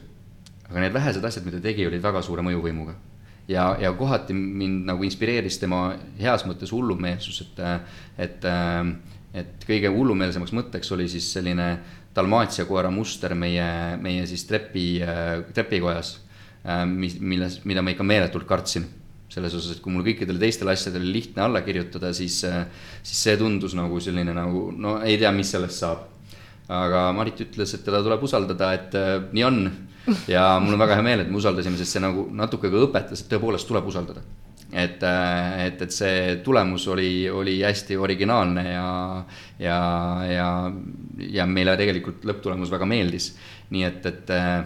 aga need vähesed asjad, mida ta tegi, olid väga suure mõjuvõimuga. ja, ja kohati mind nagu inspireeris tema heas mõttes hullumeelsus, et, et, et kõige hullumeelsemaks mõtteks oli siis selline dalmaatia koera muster meie, meie siis trepi, trepikojas, mis, milles, mida ma ikka meeletult kartsin selles osas, et kui mul kõikidele teistele asjadele lihtne alla kirjutada, siis, siis see tundus nagu selline nagu no ei tea, mis sellest saab. aga Marit ütles, et teda tuleb usaldada, et äh, nii on. ja mul on väga hea meel, et me usaldasime, sest see nagu natuke ka õpetas, et tõepoolest tuleb usaldada. et, äh, et, et see tulemus oli, oli hästi originaalne ja, ja, ja, ja meile tegelikult lõpptulemus väga meeldis. nii et, et äh,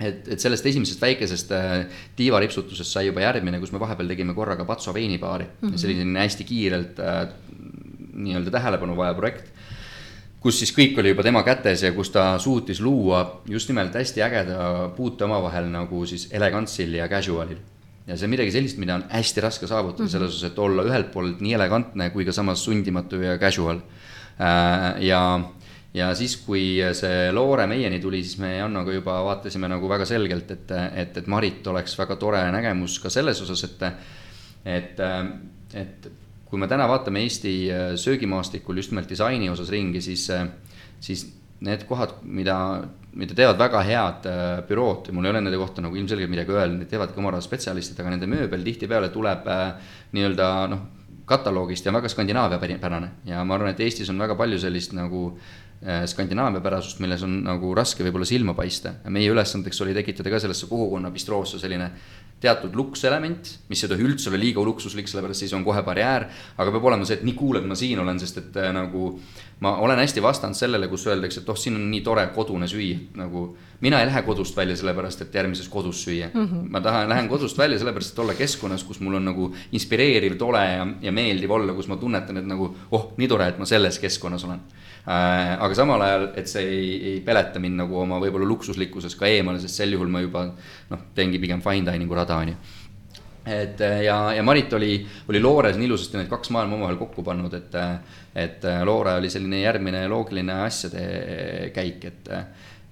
et, et sellest esimesest väikesest äh, tiivaripsutusest sai juba järgmine, kus me vahepeal tegime korraga Patso veinibaari mm. -hmm. selline hästi kiirelt äh, nii-öelda tähelepanu vajav projekt. kus siis kõik oli juba tema kätes ja kus ta suutis luua just nimelt hästi ägeda puute omavahel nagu siis elegantsil ja casual'il. ja see on midagi sellist, mida on hästi raske saavutada mm -hmm. selles osas, et olla ühelt poolt nii elegantne kui ka samas sundimatu ja casual äh,. ja ja siis, kui see Loore meieni tuli, siis me Jannoga juba vaatasime nagu väga selgelt, et, et, et Marit oleks väga tore nägemus ka selles osas, et, et, et kui me täna vaatame Eesti söögimaastikul just nimelt disaini osas ringi, siis, siis need kohad, mida, mida teevad väga head bürood ja mul ei ole nende kohta nagu ilmselgelt midagi öelda, need teevadki oma ala spetsialistid, aga nende mööbel tihtipeale tuleb nii-öelda noh, kataloogist ja väga Skandinaavia pärane. Ja ma arvan, et Eestis on väga palju sellist nagu Äh, Skandinaavia pärasust, milles on nagu raske võib-olla silma paista. meie ülesandeks oli tekitada ka sellesse kogukonna bistroosse selline teatud lukselement, mis ei tohi üldse olla liiga luksuslik, sellepärast siis on kohe barjäär. aga peab olema see, et nii cool, et ma siin olen, sest et äh, nagu ma olen hästi vastanud sellele, kus öeldakse, et oh, siin on nii tore kodune süüa, nagu mina ei lähe kodust välja sellepärast, et järgmises kodus süüa mm. -hmm. ma tahan, lähen kodust välja sellepärast, et olla keskkonnas, kus mul on nagu inspireeriv, tore ja, ja meeldiv olla, kus ma tunnetan, et nagu oh, nii tore, et ma selles keskkonnas olen Äh, aga samal ajal, et see ei, ei peleta mind nagu oma võib-olla luksuslikkuses ka eemale, sest sel juhul ma juba noh, teengi pigem fine dining'u rada, on ju et äh, ja, ja Marit oli, oli Loores nii ilusasti need kaks maailma omavahel kokku pannud, et, et Loore oli selline järgmine loogiline asjade käik, et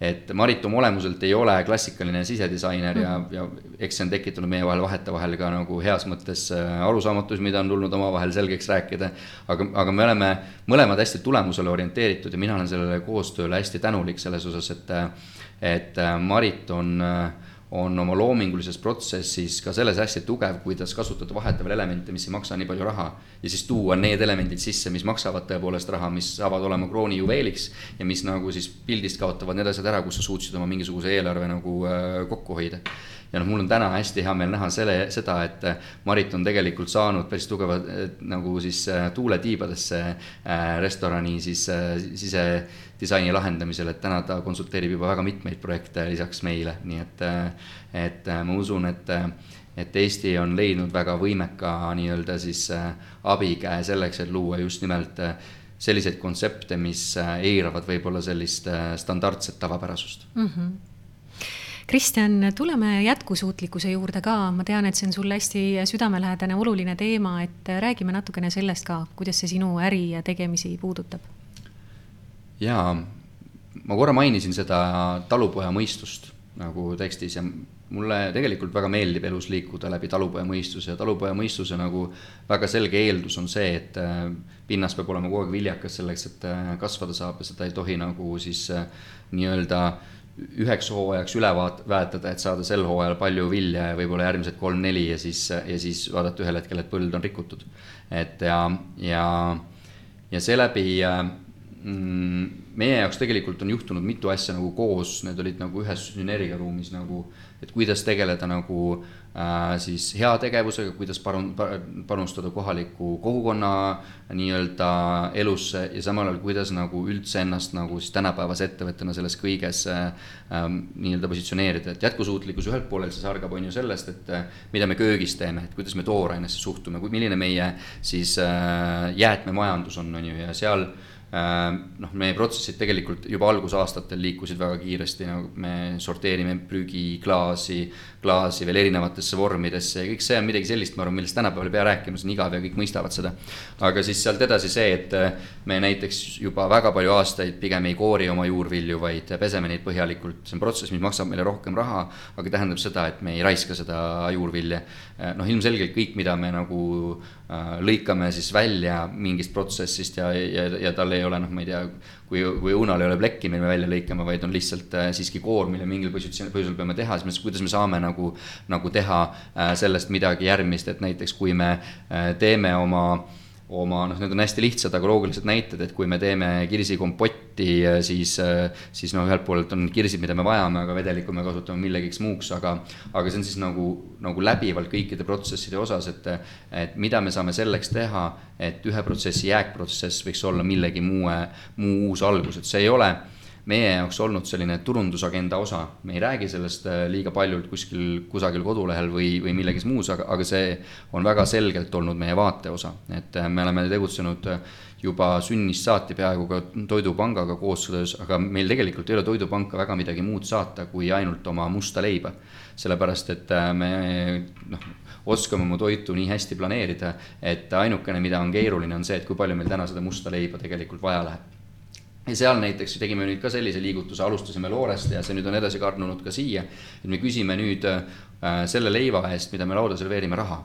et Marit oma olemuselt ei ole klassikaline sisedisainer ja, mhm. ja eks see on tekitanud meie vahel vahetevahel ka nagu heas mõttes äh, arusaamatusi, mida on tulnud omavahel selgeks rääkida. aga, aga me oleme mõlemad hästi tulemusele orienteeritud ja mina olen sellele koostööle hästi tänulik selles osas, et, et äh, Marit on äh, on oma loomingulises protsessis ka selles hästi tugev, kuidas kasutada vahetavaid elemente, mis ei maksa nii palju raha. ja siis tuua need elemendid sisse, mis maksavad tõepoolest raha, mis saavad olema krooni juveeliks ja mis nagu siis pildist kaotavad need asjad ära, kus sa suutsid oma mingisuguse eelarve nagu äh, kokku hoida ja noh, mul on täna hästi hea meel näha selle, seda, et äh, Marit on tegelikult saanud päris tugeva äh, nagu siis äh, tuule tiibadesse restorani siis sisedisaini lahendamisel, et täna ta konsulteerib juba väga mitmeid projekte lisaks meile, nii et, et ma usun, et et Eesti on leidnud väga võimeka nii-öelda siis abikäe selleks, et luua just nimelt selliseid kontsepte, mis eiravad võib-olla sellist standardset tavapärasust mm. -hmm Kristjan, tuleme jätkusuutlikkuse juurde ka, ma tean, et see on sulle hästi südamelähedane, oluline teema, et räägime natukene sellest ka, kuidas see sinu äri ja tegemisi puudutab? jaa, ma korra mainisin seda talupoja mõistust nagu tekstis ja mulle tegelikult väga meeldib elus liikuda läbi talupoja mõistuse ja talupoja mõistuse nagu väga selge eeldus on see, et äh, pinnas peab olema kogu aeg viljakas selleks, et äh, kasvada saab ja seda ei tohi nagu siis äh, nii-öelda üheks hooajaks üle vaat-, väetada, et saada sel hooajal palju vilja ja võib-olla järgmised kolm-neli ja siis, ja siis vaadata ühel hetkel, et põld on rikutud. et ja, ja, ja seeläbi mm, meie jaoks tegelikult on juhtunud mitu asja nagu koos, need olid nagu ühes sünergiaruumis nagu, et kuidas tegeleda nagu äh, siis heategevusega, kuidas parun-, panustada kohaliku kogukonna nii-öelda elusse ja samal ajal, kuidas nagu üldse ennast nagu siis tänapäevase ettevõttena selles kõiges äh, nii-öelda positsioneerida, et jätkusuutlikkus ühelt poolelt siis algab, on ju sellest, et äh, mida me köögis teeme, et kuidas me toorainesse suhtume, milline meie siis äh, jäätmemajandus on, on ju, ja seal Äh, noh, meie protsessid tegelikult juba algusaastatel liikusid väga kiiresti, nagu me sorteerime prügiklaasi, klaasi veel erinevatesse vormidesse ja kõik see on midagi sellist, ma arvan, millest tänapäeval ei pea rääkima, see on igav ja kõik mõistavad seda. aga siis sealt edasi see, et äh, me näiteks juba väga palju aastaid pigem ei koori oma juurvilju, vaid peseme neid põhjalikult, see on protsess, mis maksab meile rohkem raha, aga tähendab seda, et me ei raiska seda juurvilja. Äh, noh, ilmselgelt kõik, mida me nagu lõikame siis välja mingist protsessist ja, ja, ja tal ei ole noh, ma ei tea, kui, kui õunal ei ole plekki, mille me välja lõikame, vaid on lihtsalt äh, siiski koor, mille mingil positsioon, põhjusel peame teha, siis me, kuidas me saame nagu, nagu teha äh, sellest midagi järgmist, et näiteks kui me äh, teeme oma äh, oma noh, need on hästi lihtsad, aga loogilised näited, et kui me teeme kirsikompotti, siis, siis no ühelt poolt on kirsid, mida me vajame, aga vedelikku me kasutame millegiks muuks, aga aga see on siis nagu, nagu läbivalt kõikide protsesside osas, et et mida me saame selleks teha, et ühe protsessi jääkprotsess võiks olla millegi muu, muu uus algus, et see ei ole meie jaoks olnud selline turundusagenda osa, me ei räägi sellest äh, liiga palju kuskil kusagil kodulehel või, või millegiks muus, aga, aga see on väga selgelt olnud meie vaate osa, et äh, me oleme tegutsenud äh, juba sünnist saati peaaegu ka Toidupangaga koostöös, aga meil tegelikult ei ole Toidupanka väga midagi muud saata, kui ainult oma musta leiba. sellepärast, et me noh, oskame oma toitu nii hästi planeerida, et ainukene, mida on keeruline, on see, et kui palju meil täna seda musta leiba tegelikult vaja läheb ja seal näiteks tegime nüüd ka sellise liigutuse, alustasime Loorest ja see nüüd on edasi karnunud ka siia. et me küsime nüüd äh, selle leiva eest, mida me lauda serveerime, raha.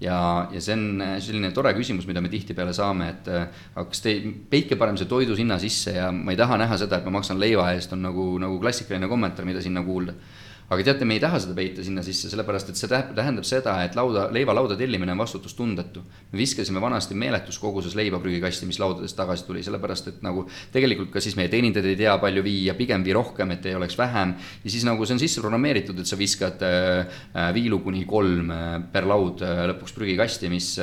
ja, ja see on äh, selline tore küsimus, mida me tihtipeale saame, et äh, aga kas te, peitke parem see toidu hinna sisse ja ma ei taha näha seda, et ma maksan leiva eest, on nagu, nagu klassikaline kommentaar, mida sinna kuulda aga teate, me ei taha seda peita sinna sisse, sellepärast et see tähendab seda, et lauda, leivalauda tellimine on vastutustundetu. me viskasime vanasti meeletus koguses leiba prügikasti, mis laudadest tagasi tuli, sellepärast et nagu tegelikult ka siis meie teenindajad ei tea palju viia, pigem vii rohkem, et ei oleks vähem. ja siis nagu see on sisse programmeeritud, et sa viskad äh, äh viilu kuni kolm äh, per laud lõpuks prügikasti, mis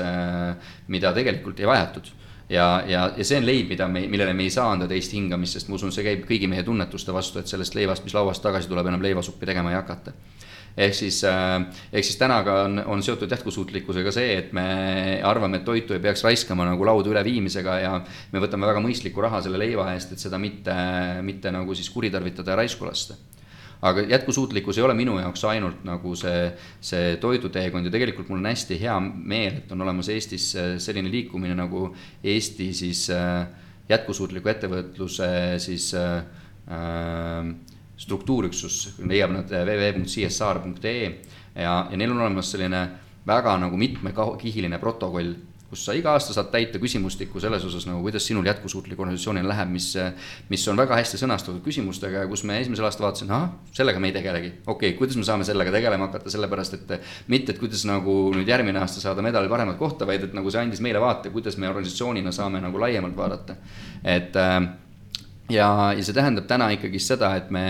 mida tegelikult ei vajatud ja, ja, ja see on leib, mida me, millele me ei saa anda teist hingamist, sest ma usun, see käib kõigi meie tunnetuste vastu, et sellest leivast, mis lauast tagasi tuleb, enam leivasuppi tegema ei hakata. Ehk siis, äh, ehk siis tänaga on, on seotud jätkusuutlikkusega see, et me arvame, et toitu ei peaks raiskama nagu lauda üleviimisega ja me võtame väga mõistliku raha selle leiva eest, et seda mitte, mitte nagu siis kuritarvitada ja raisku lasta aga jätkusuutlikkus ei ole minu jaoks ainult nagu see, see toiduteekond ja tegelikult mul on hästi hea meel, et on olemas Eestis äh, selline liikumine nagu Eesti siis äh, jätkusuutliku ettevõtluse siis äh, struktuurüksus, leiab nad www.csr.ee ja, ja neil on olemas selline väga nagu mitmekihiline protokoll kus sa iga aasta saad täita küsimustikku selles osas nagu, kuidas sinul jätkusuutliku organisatsioonil läheb, mis, mis on väga hästi sõnastatud küsimustega ja kus me esimesel aastal vaatasime, ahah, sellega me ei tegelegi. okei okay,, kuidas me saame sellega tegelema hakata, sellepärast et mitte, et kuidas nagu nüüd järgmine aasta saada medali paremat kohta, vaid et nagu see andis meile vaate, kuidas me organisatsioonina saame nagu laiemalt vaadata. et äh, ja, ja see tähendab täna ikkagi seda, et me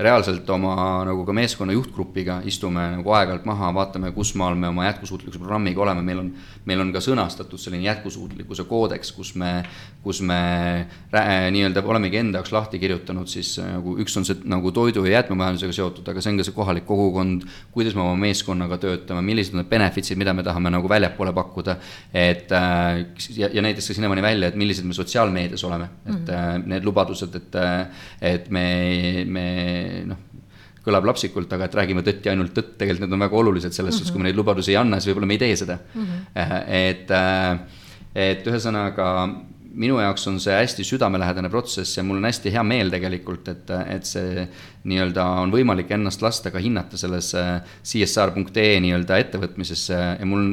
reaalselt oma nagu ka meeskonna juhtgrupiga istume nagu aeg-ajalt maha, vaatame, kus maal me oma jätkusuutlikkuse programmiga oleme, meil on, meil on ka sõnastatud selline jätkusuutlikkuse koodeks, kus me, kus me nii-öelda olemegi enda jaoks lahti kirjutanud siis nagu üks on see nagu toidu ja jäätmemajandusega seotud, aga see on ka see kohalik kogukond, kuidas me oma meeskonnaga töötame, millised on need benefit'id, mida me tahame nagu väljapoole pakkuda, et äh, ja, ja näiteks ka sinnamaani välja, et millised me sotsiaalmeedias oleme, et mm -hmm. need lubadused, et, et me, me noh, kõlab lapsikult, aga et räägime tõtt ja ainult tõtt, tegelikult need on väga olulised selles suhtes mm -hmm., kui me neid lubadusi ei anna, siis võib-olla me ei tee seda mm. -hmm. et, äh, et ühesõnaga minu jaoks on see hästi südamelähedane protsess ja mul on hästi hea meel tegelikult, et, et see nii-öelda on võimalik ennast lasta ka hinnata selles CSR.ee nii-öelda ettevõtmisesse ja mul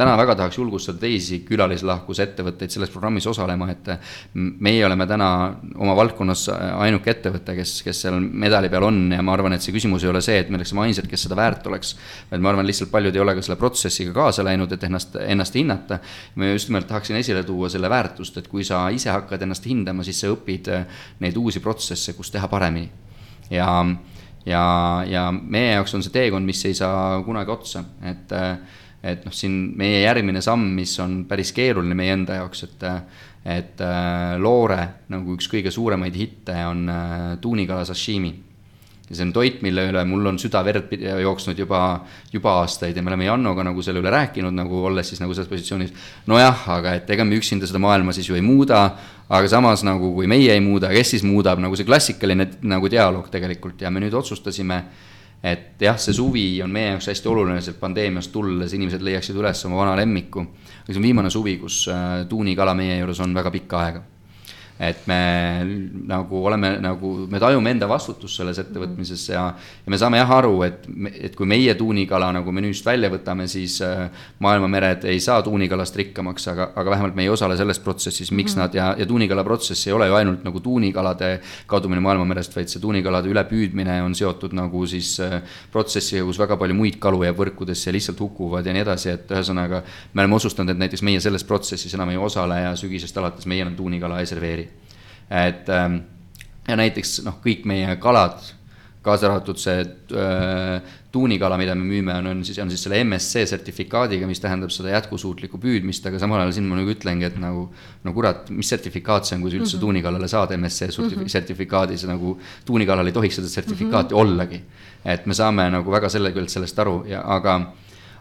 täna väga tahaks julgustada teisi külalislahkusettevõtteid selles programmis osalema, et meie oleme täna oma valdkonnas ainuke ettevõte, kes, kes seal medali peal on ja ma arvan, et see küsimus ei ole see, et me oleksime ainsad, kes seda väärt oleks. vaid ma arvan, lihtsalt paljud ei ole ka selle protsessiga kaasa läinud, et ennast, ennast hinnata. ma just nimelt tahaksin esile tuua selle väärtust, et kui sa ise hakkad ennast hindama, siis sa õpid neid uusi protsesse, kus teha paremini. ja, ja, ja meie jaoks on see teekond, mis ei saa kunagi otsa, et et noh, siin meie järgmine samm, mis on päris keeruline meie enda jaoks, et et äh, Loore nagu üks kõige suuremaid hitte on äh, tuunikala sashimi. ja see on toit, mille üle mul on süda-verd jooksnud juba, juba aastaid ja me oleme Jannoga nagu selle üle rääkinud, nagu olles siis nagu selles positsioonis. nojah, aga et ega me üksinda seda maailma siis ju ei muuda, aga samas nagu kui meie ei muuda, kes siis muudab, nagu see klassikaline nagu dialoog tegelikult ja me nüüd otsustasime et jah, see suvi on meie jaoks hästi oluline, sealt pandeemiast tulles inimesed leiaksid üles oma vana lemmiku. aga see on viimane suvi, kus äh, tuunikala meie juures on väga pikka aega et me nagu oleme nagu, me tajume enda vastutust selles ettevõtmises ja, ja me saame jah aru, et, et kui meie tuunikala nagu menüüst välja võtame, siis äh, maailma mered ei saa tuunikalast rikkamaks, aga, aga vähemalt me ei osale selles protsessis, miks mm -hmm. nad ja, ja tuunikala protsess ei ole ju ainult nagu tuunikalade kadumine maailmamerest, vaid see tuunikalade ülepüüdmine on seotud nagu siis äh, protsessiga, kus väga palju muid kalu jääb võrkudesse ja lihtsalt hukkuvad ja nii edasi, et ühesõnaga me oleme otsustanud, et näiteks meie selles protsessis enam ei osale ja sügisest alates meie enam tuunikala ei serveeri et ähm, ja näiteks noh, kõik meie kalad, kaasa arvatud see äh, tuunikala, mida me müüme, on, on siis, on siis selle MSC sertifikaadiga, mis tähendab seda jätkusuutlikku püüdmist, aga samal ajal siin ma nagu ütlengi, et nagu no kurat, mis sertifikaat see on, kui sa üldse mm -hmm. tuunikalale saad MSC mm -hmm. sertifikaadi, see nagu tuunikalal ei tohiks seda sertifikaati mm -hmm. ollagi. et me saame nagu väga selgelt sellest aru ja, aga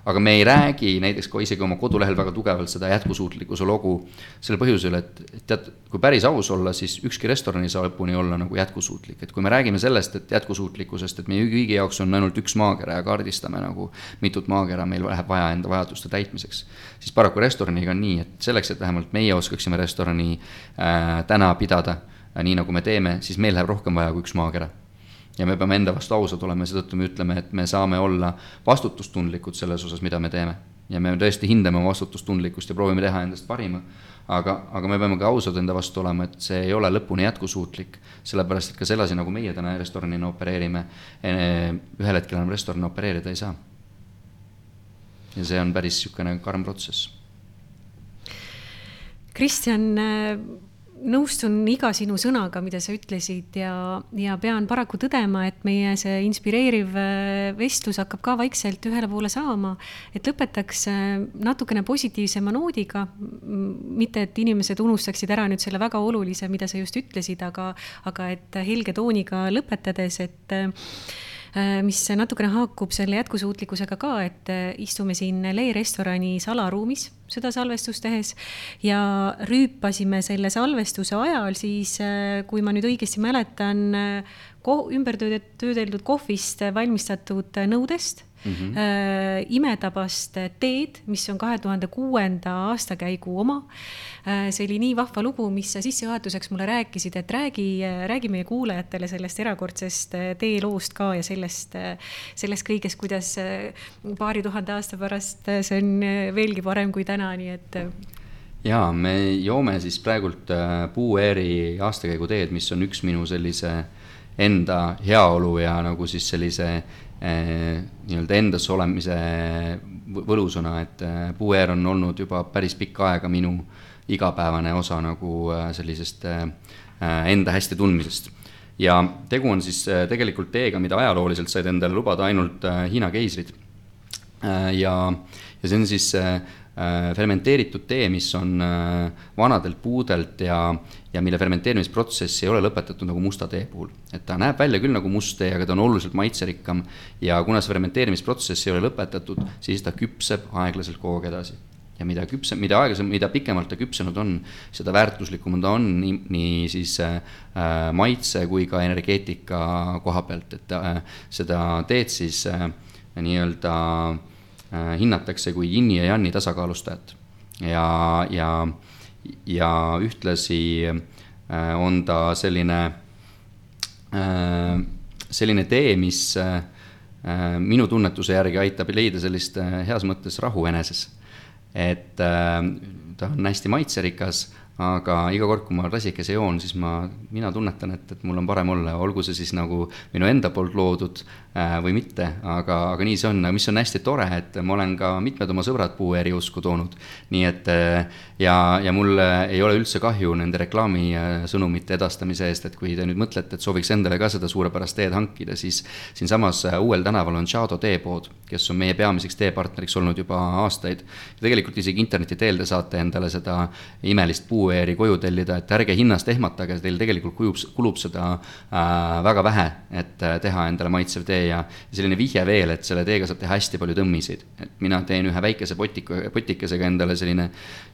aga me ei räägi näiteks ka isegi oma kodulehel väga tugevalt seda jätkusuutlikkuse lugu sel põhjusel, et tead, kui päris aus olla, siis ükski restoran ei saa lõpuni olla nagu jätkusuutlik, et kui me räägime sellest, et jätkusuutlikkusest, et meie kõigi jaoks on ainult üks maakera ja kaardistame nagu mitut maakera meil läheb vaja enda vajaduste täitmiseks, siis paraku restoraniga on nii, et selleks, et vähemalt meie oskaksime restorani äh, täna pidada äh, nii, nagu me teeme, siis meil läheb rohkem vaja kui üks maakera ja me peame enda vastu ausad olema ja seetõttu me ütleme, et me saame olla vastutustundlikud selles osas, mida me teeme. ja me tõesti hindame vastutustundlikkust ja proovime teha endast parima. aga, aga me peame ka ausad enda vastu olema, et see ei ole lõpuni jätkusuutlik, sellepärast et ka sedasi, nagu meie täna restoranina opereerime, eh, ühel hetkel enam restorani opereerida ei saa. ja see on päris niisugune karm protsess. Kristjan nõustun iga sinu sõnaga, mida sa ütlesid ja, ja pean paraku tõdema, et meie see inspireeriv äh, vestlus hakkab ka vaikselt ühele poole saama. et lõpetaks äh, natukene positiivsema noodiga, mitte et inimesed unustaksid ära nüüd selle väga olulise, mida sa just ütlesid, aga, aga et helge tooniga lõpetades, et äh, mis natukene haakub selle jätkusuutlikkusega ka, et istume siin Le restorani salaruumis seda salvestust tehes ja rüüpasime selle salvestuse ajal siis, äh, kui ma nüüd õigesti mäletan, äh, ümber töödeldud kohvist valmistatud nõudest mm -hmm. äh, imetabast teed, mis on kahe tuhande kuuenda aastakäigu oma äh,. see oli nii vahva lugu, mis sa sissejuhatuseks mulle rääkisid, et räägi, räägi meie kuulajatele sellest erakordsest äh, teeloost ka ja sellest, äh, sellest kõigest, kuidas paari tuhande aasta pärast see on veelgi parem kui täna, nii et jaa, me joome siis praegult Puueeri aastakäigu teed, mis on üks minu sellise enda heaolu ja nagu siis sellise nii-öelda endas olemise võlusõna, et eh, puuäär on olnud juba päris pikka aega minu igapäevane osa nagu eh, sellisest enda hästi tundmisest. ja tegu on siis tegelikult teega, mida ajalooliselt said endale lubada ainult Hiina keisrid. ja, ja see on siis Äh, fermenteeritud tee, mis on äh, vanadelt puudelt ja, ja mille fermenteerimisprotsess ei ole lõpetatud nagu musta tee puhul. et ta näeb välja küll nagu must tee, aga ta on oluliselt maitserikkam ja kuna see fermenteerimisprotsess ei ole lõpetatud, siis ta küpseb aeglaselt kogu aeg edasi ja mida küpsem, mida aeglasem, mida pikemalt ta küpsenud on, seda väärtuslikum ta on nii, nii siis äh, maitse kui ka energeetika koha pealt, et äh, seda teed siis äh, nii-öelda äh, Äh, hinnatakse kui yin'i ja yan'i tasakaalustajat. ja, ja, ja ühtlasi äh, on ta selline, äh, selline tee, mis minu tunnetuse järgi aitab leida sellist heas mõttes rahu eneses. Et äh, ta on hästi maitserikas aga iga kord, kui ma rasikese joon, siis ma, mina tunnetan, et, et mul on parem olla, olgu see siis nagu minu enda poolt loodud äh, või mitte, aga, aga nii see on, mis on hästi tore, et ma olen ka mitmed oma sõbrad puuääri usku toonud. nii et äh, ja, ja mul ei ole üldse kahju nende reklaamisõnumite edastamise eest, et kui te nüüd mõtlete, et sooviks endale ka seda suurepärast teed hankida, siis siinsamas äh, uuel tänaval on Chado teepood, kes on meie peamiseks teepartneriks olnud juba aastaid. tegelikult isegi interneti teel te saate endale seda imelist puu puueeri koju tellida, et ärge hinnast ehmatage, teil tegelikult kujub, kulub seda äh, väga vähe, et äh, teha endale maitsev tee ja selline vihje veel, et selle teega saab teha hästi palju tõmmisid. et mina teen ühe väikese potiku, potikesega endale selline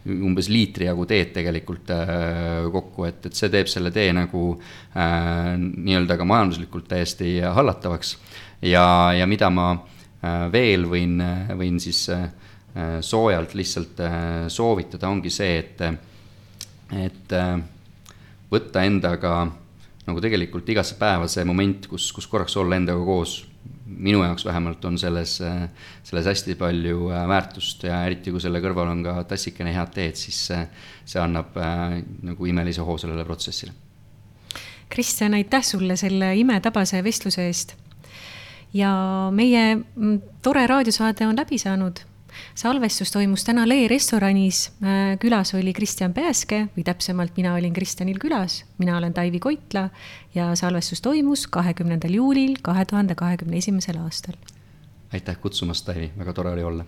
umbes liitri jagu teed tegelikult äh, kokku, et, et see teeb selle tee nagu äh, nii-öelda ka majanduslikult täiesti hallatavaks. ja, ja mida ma äh, veel võin, võin siis äh, soojalt lihtsalt soovitada, ongi see, et et äh, võtta endaga nagu tegelikult igasse päeva see moment, kus, kus korraks olla endaga koos, minu jaoks vähemalt on selles, äh, selles hästi palju äh, väärtust ja eriti, kui selle kõrval on ka tassikene head teed, siis see annab nagu imelise hoo sellele protsessile. Kristjan, aitäh sulle selle imetabase vestluse eest. ja meie mm, tore raadiosaade on läbi saanud salvestus toimus täna Lee restoranis. Äh, külas oli Kristjan Pääske või täpsemalt mina olin Kristjanil külas, mina olen Taivi Koitla ja salvestus toimus kahekümnendal juulil kahe tuhande kahekümne esimesel aastal. aitäh kutsumast, Taivi, väga tore oli olla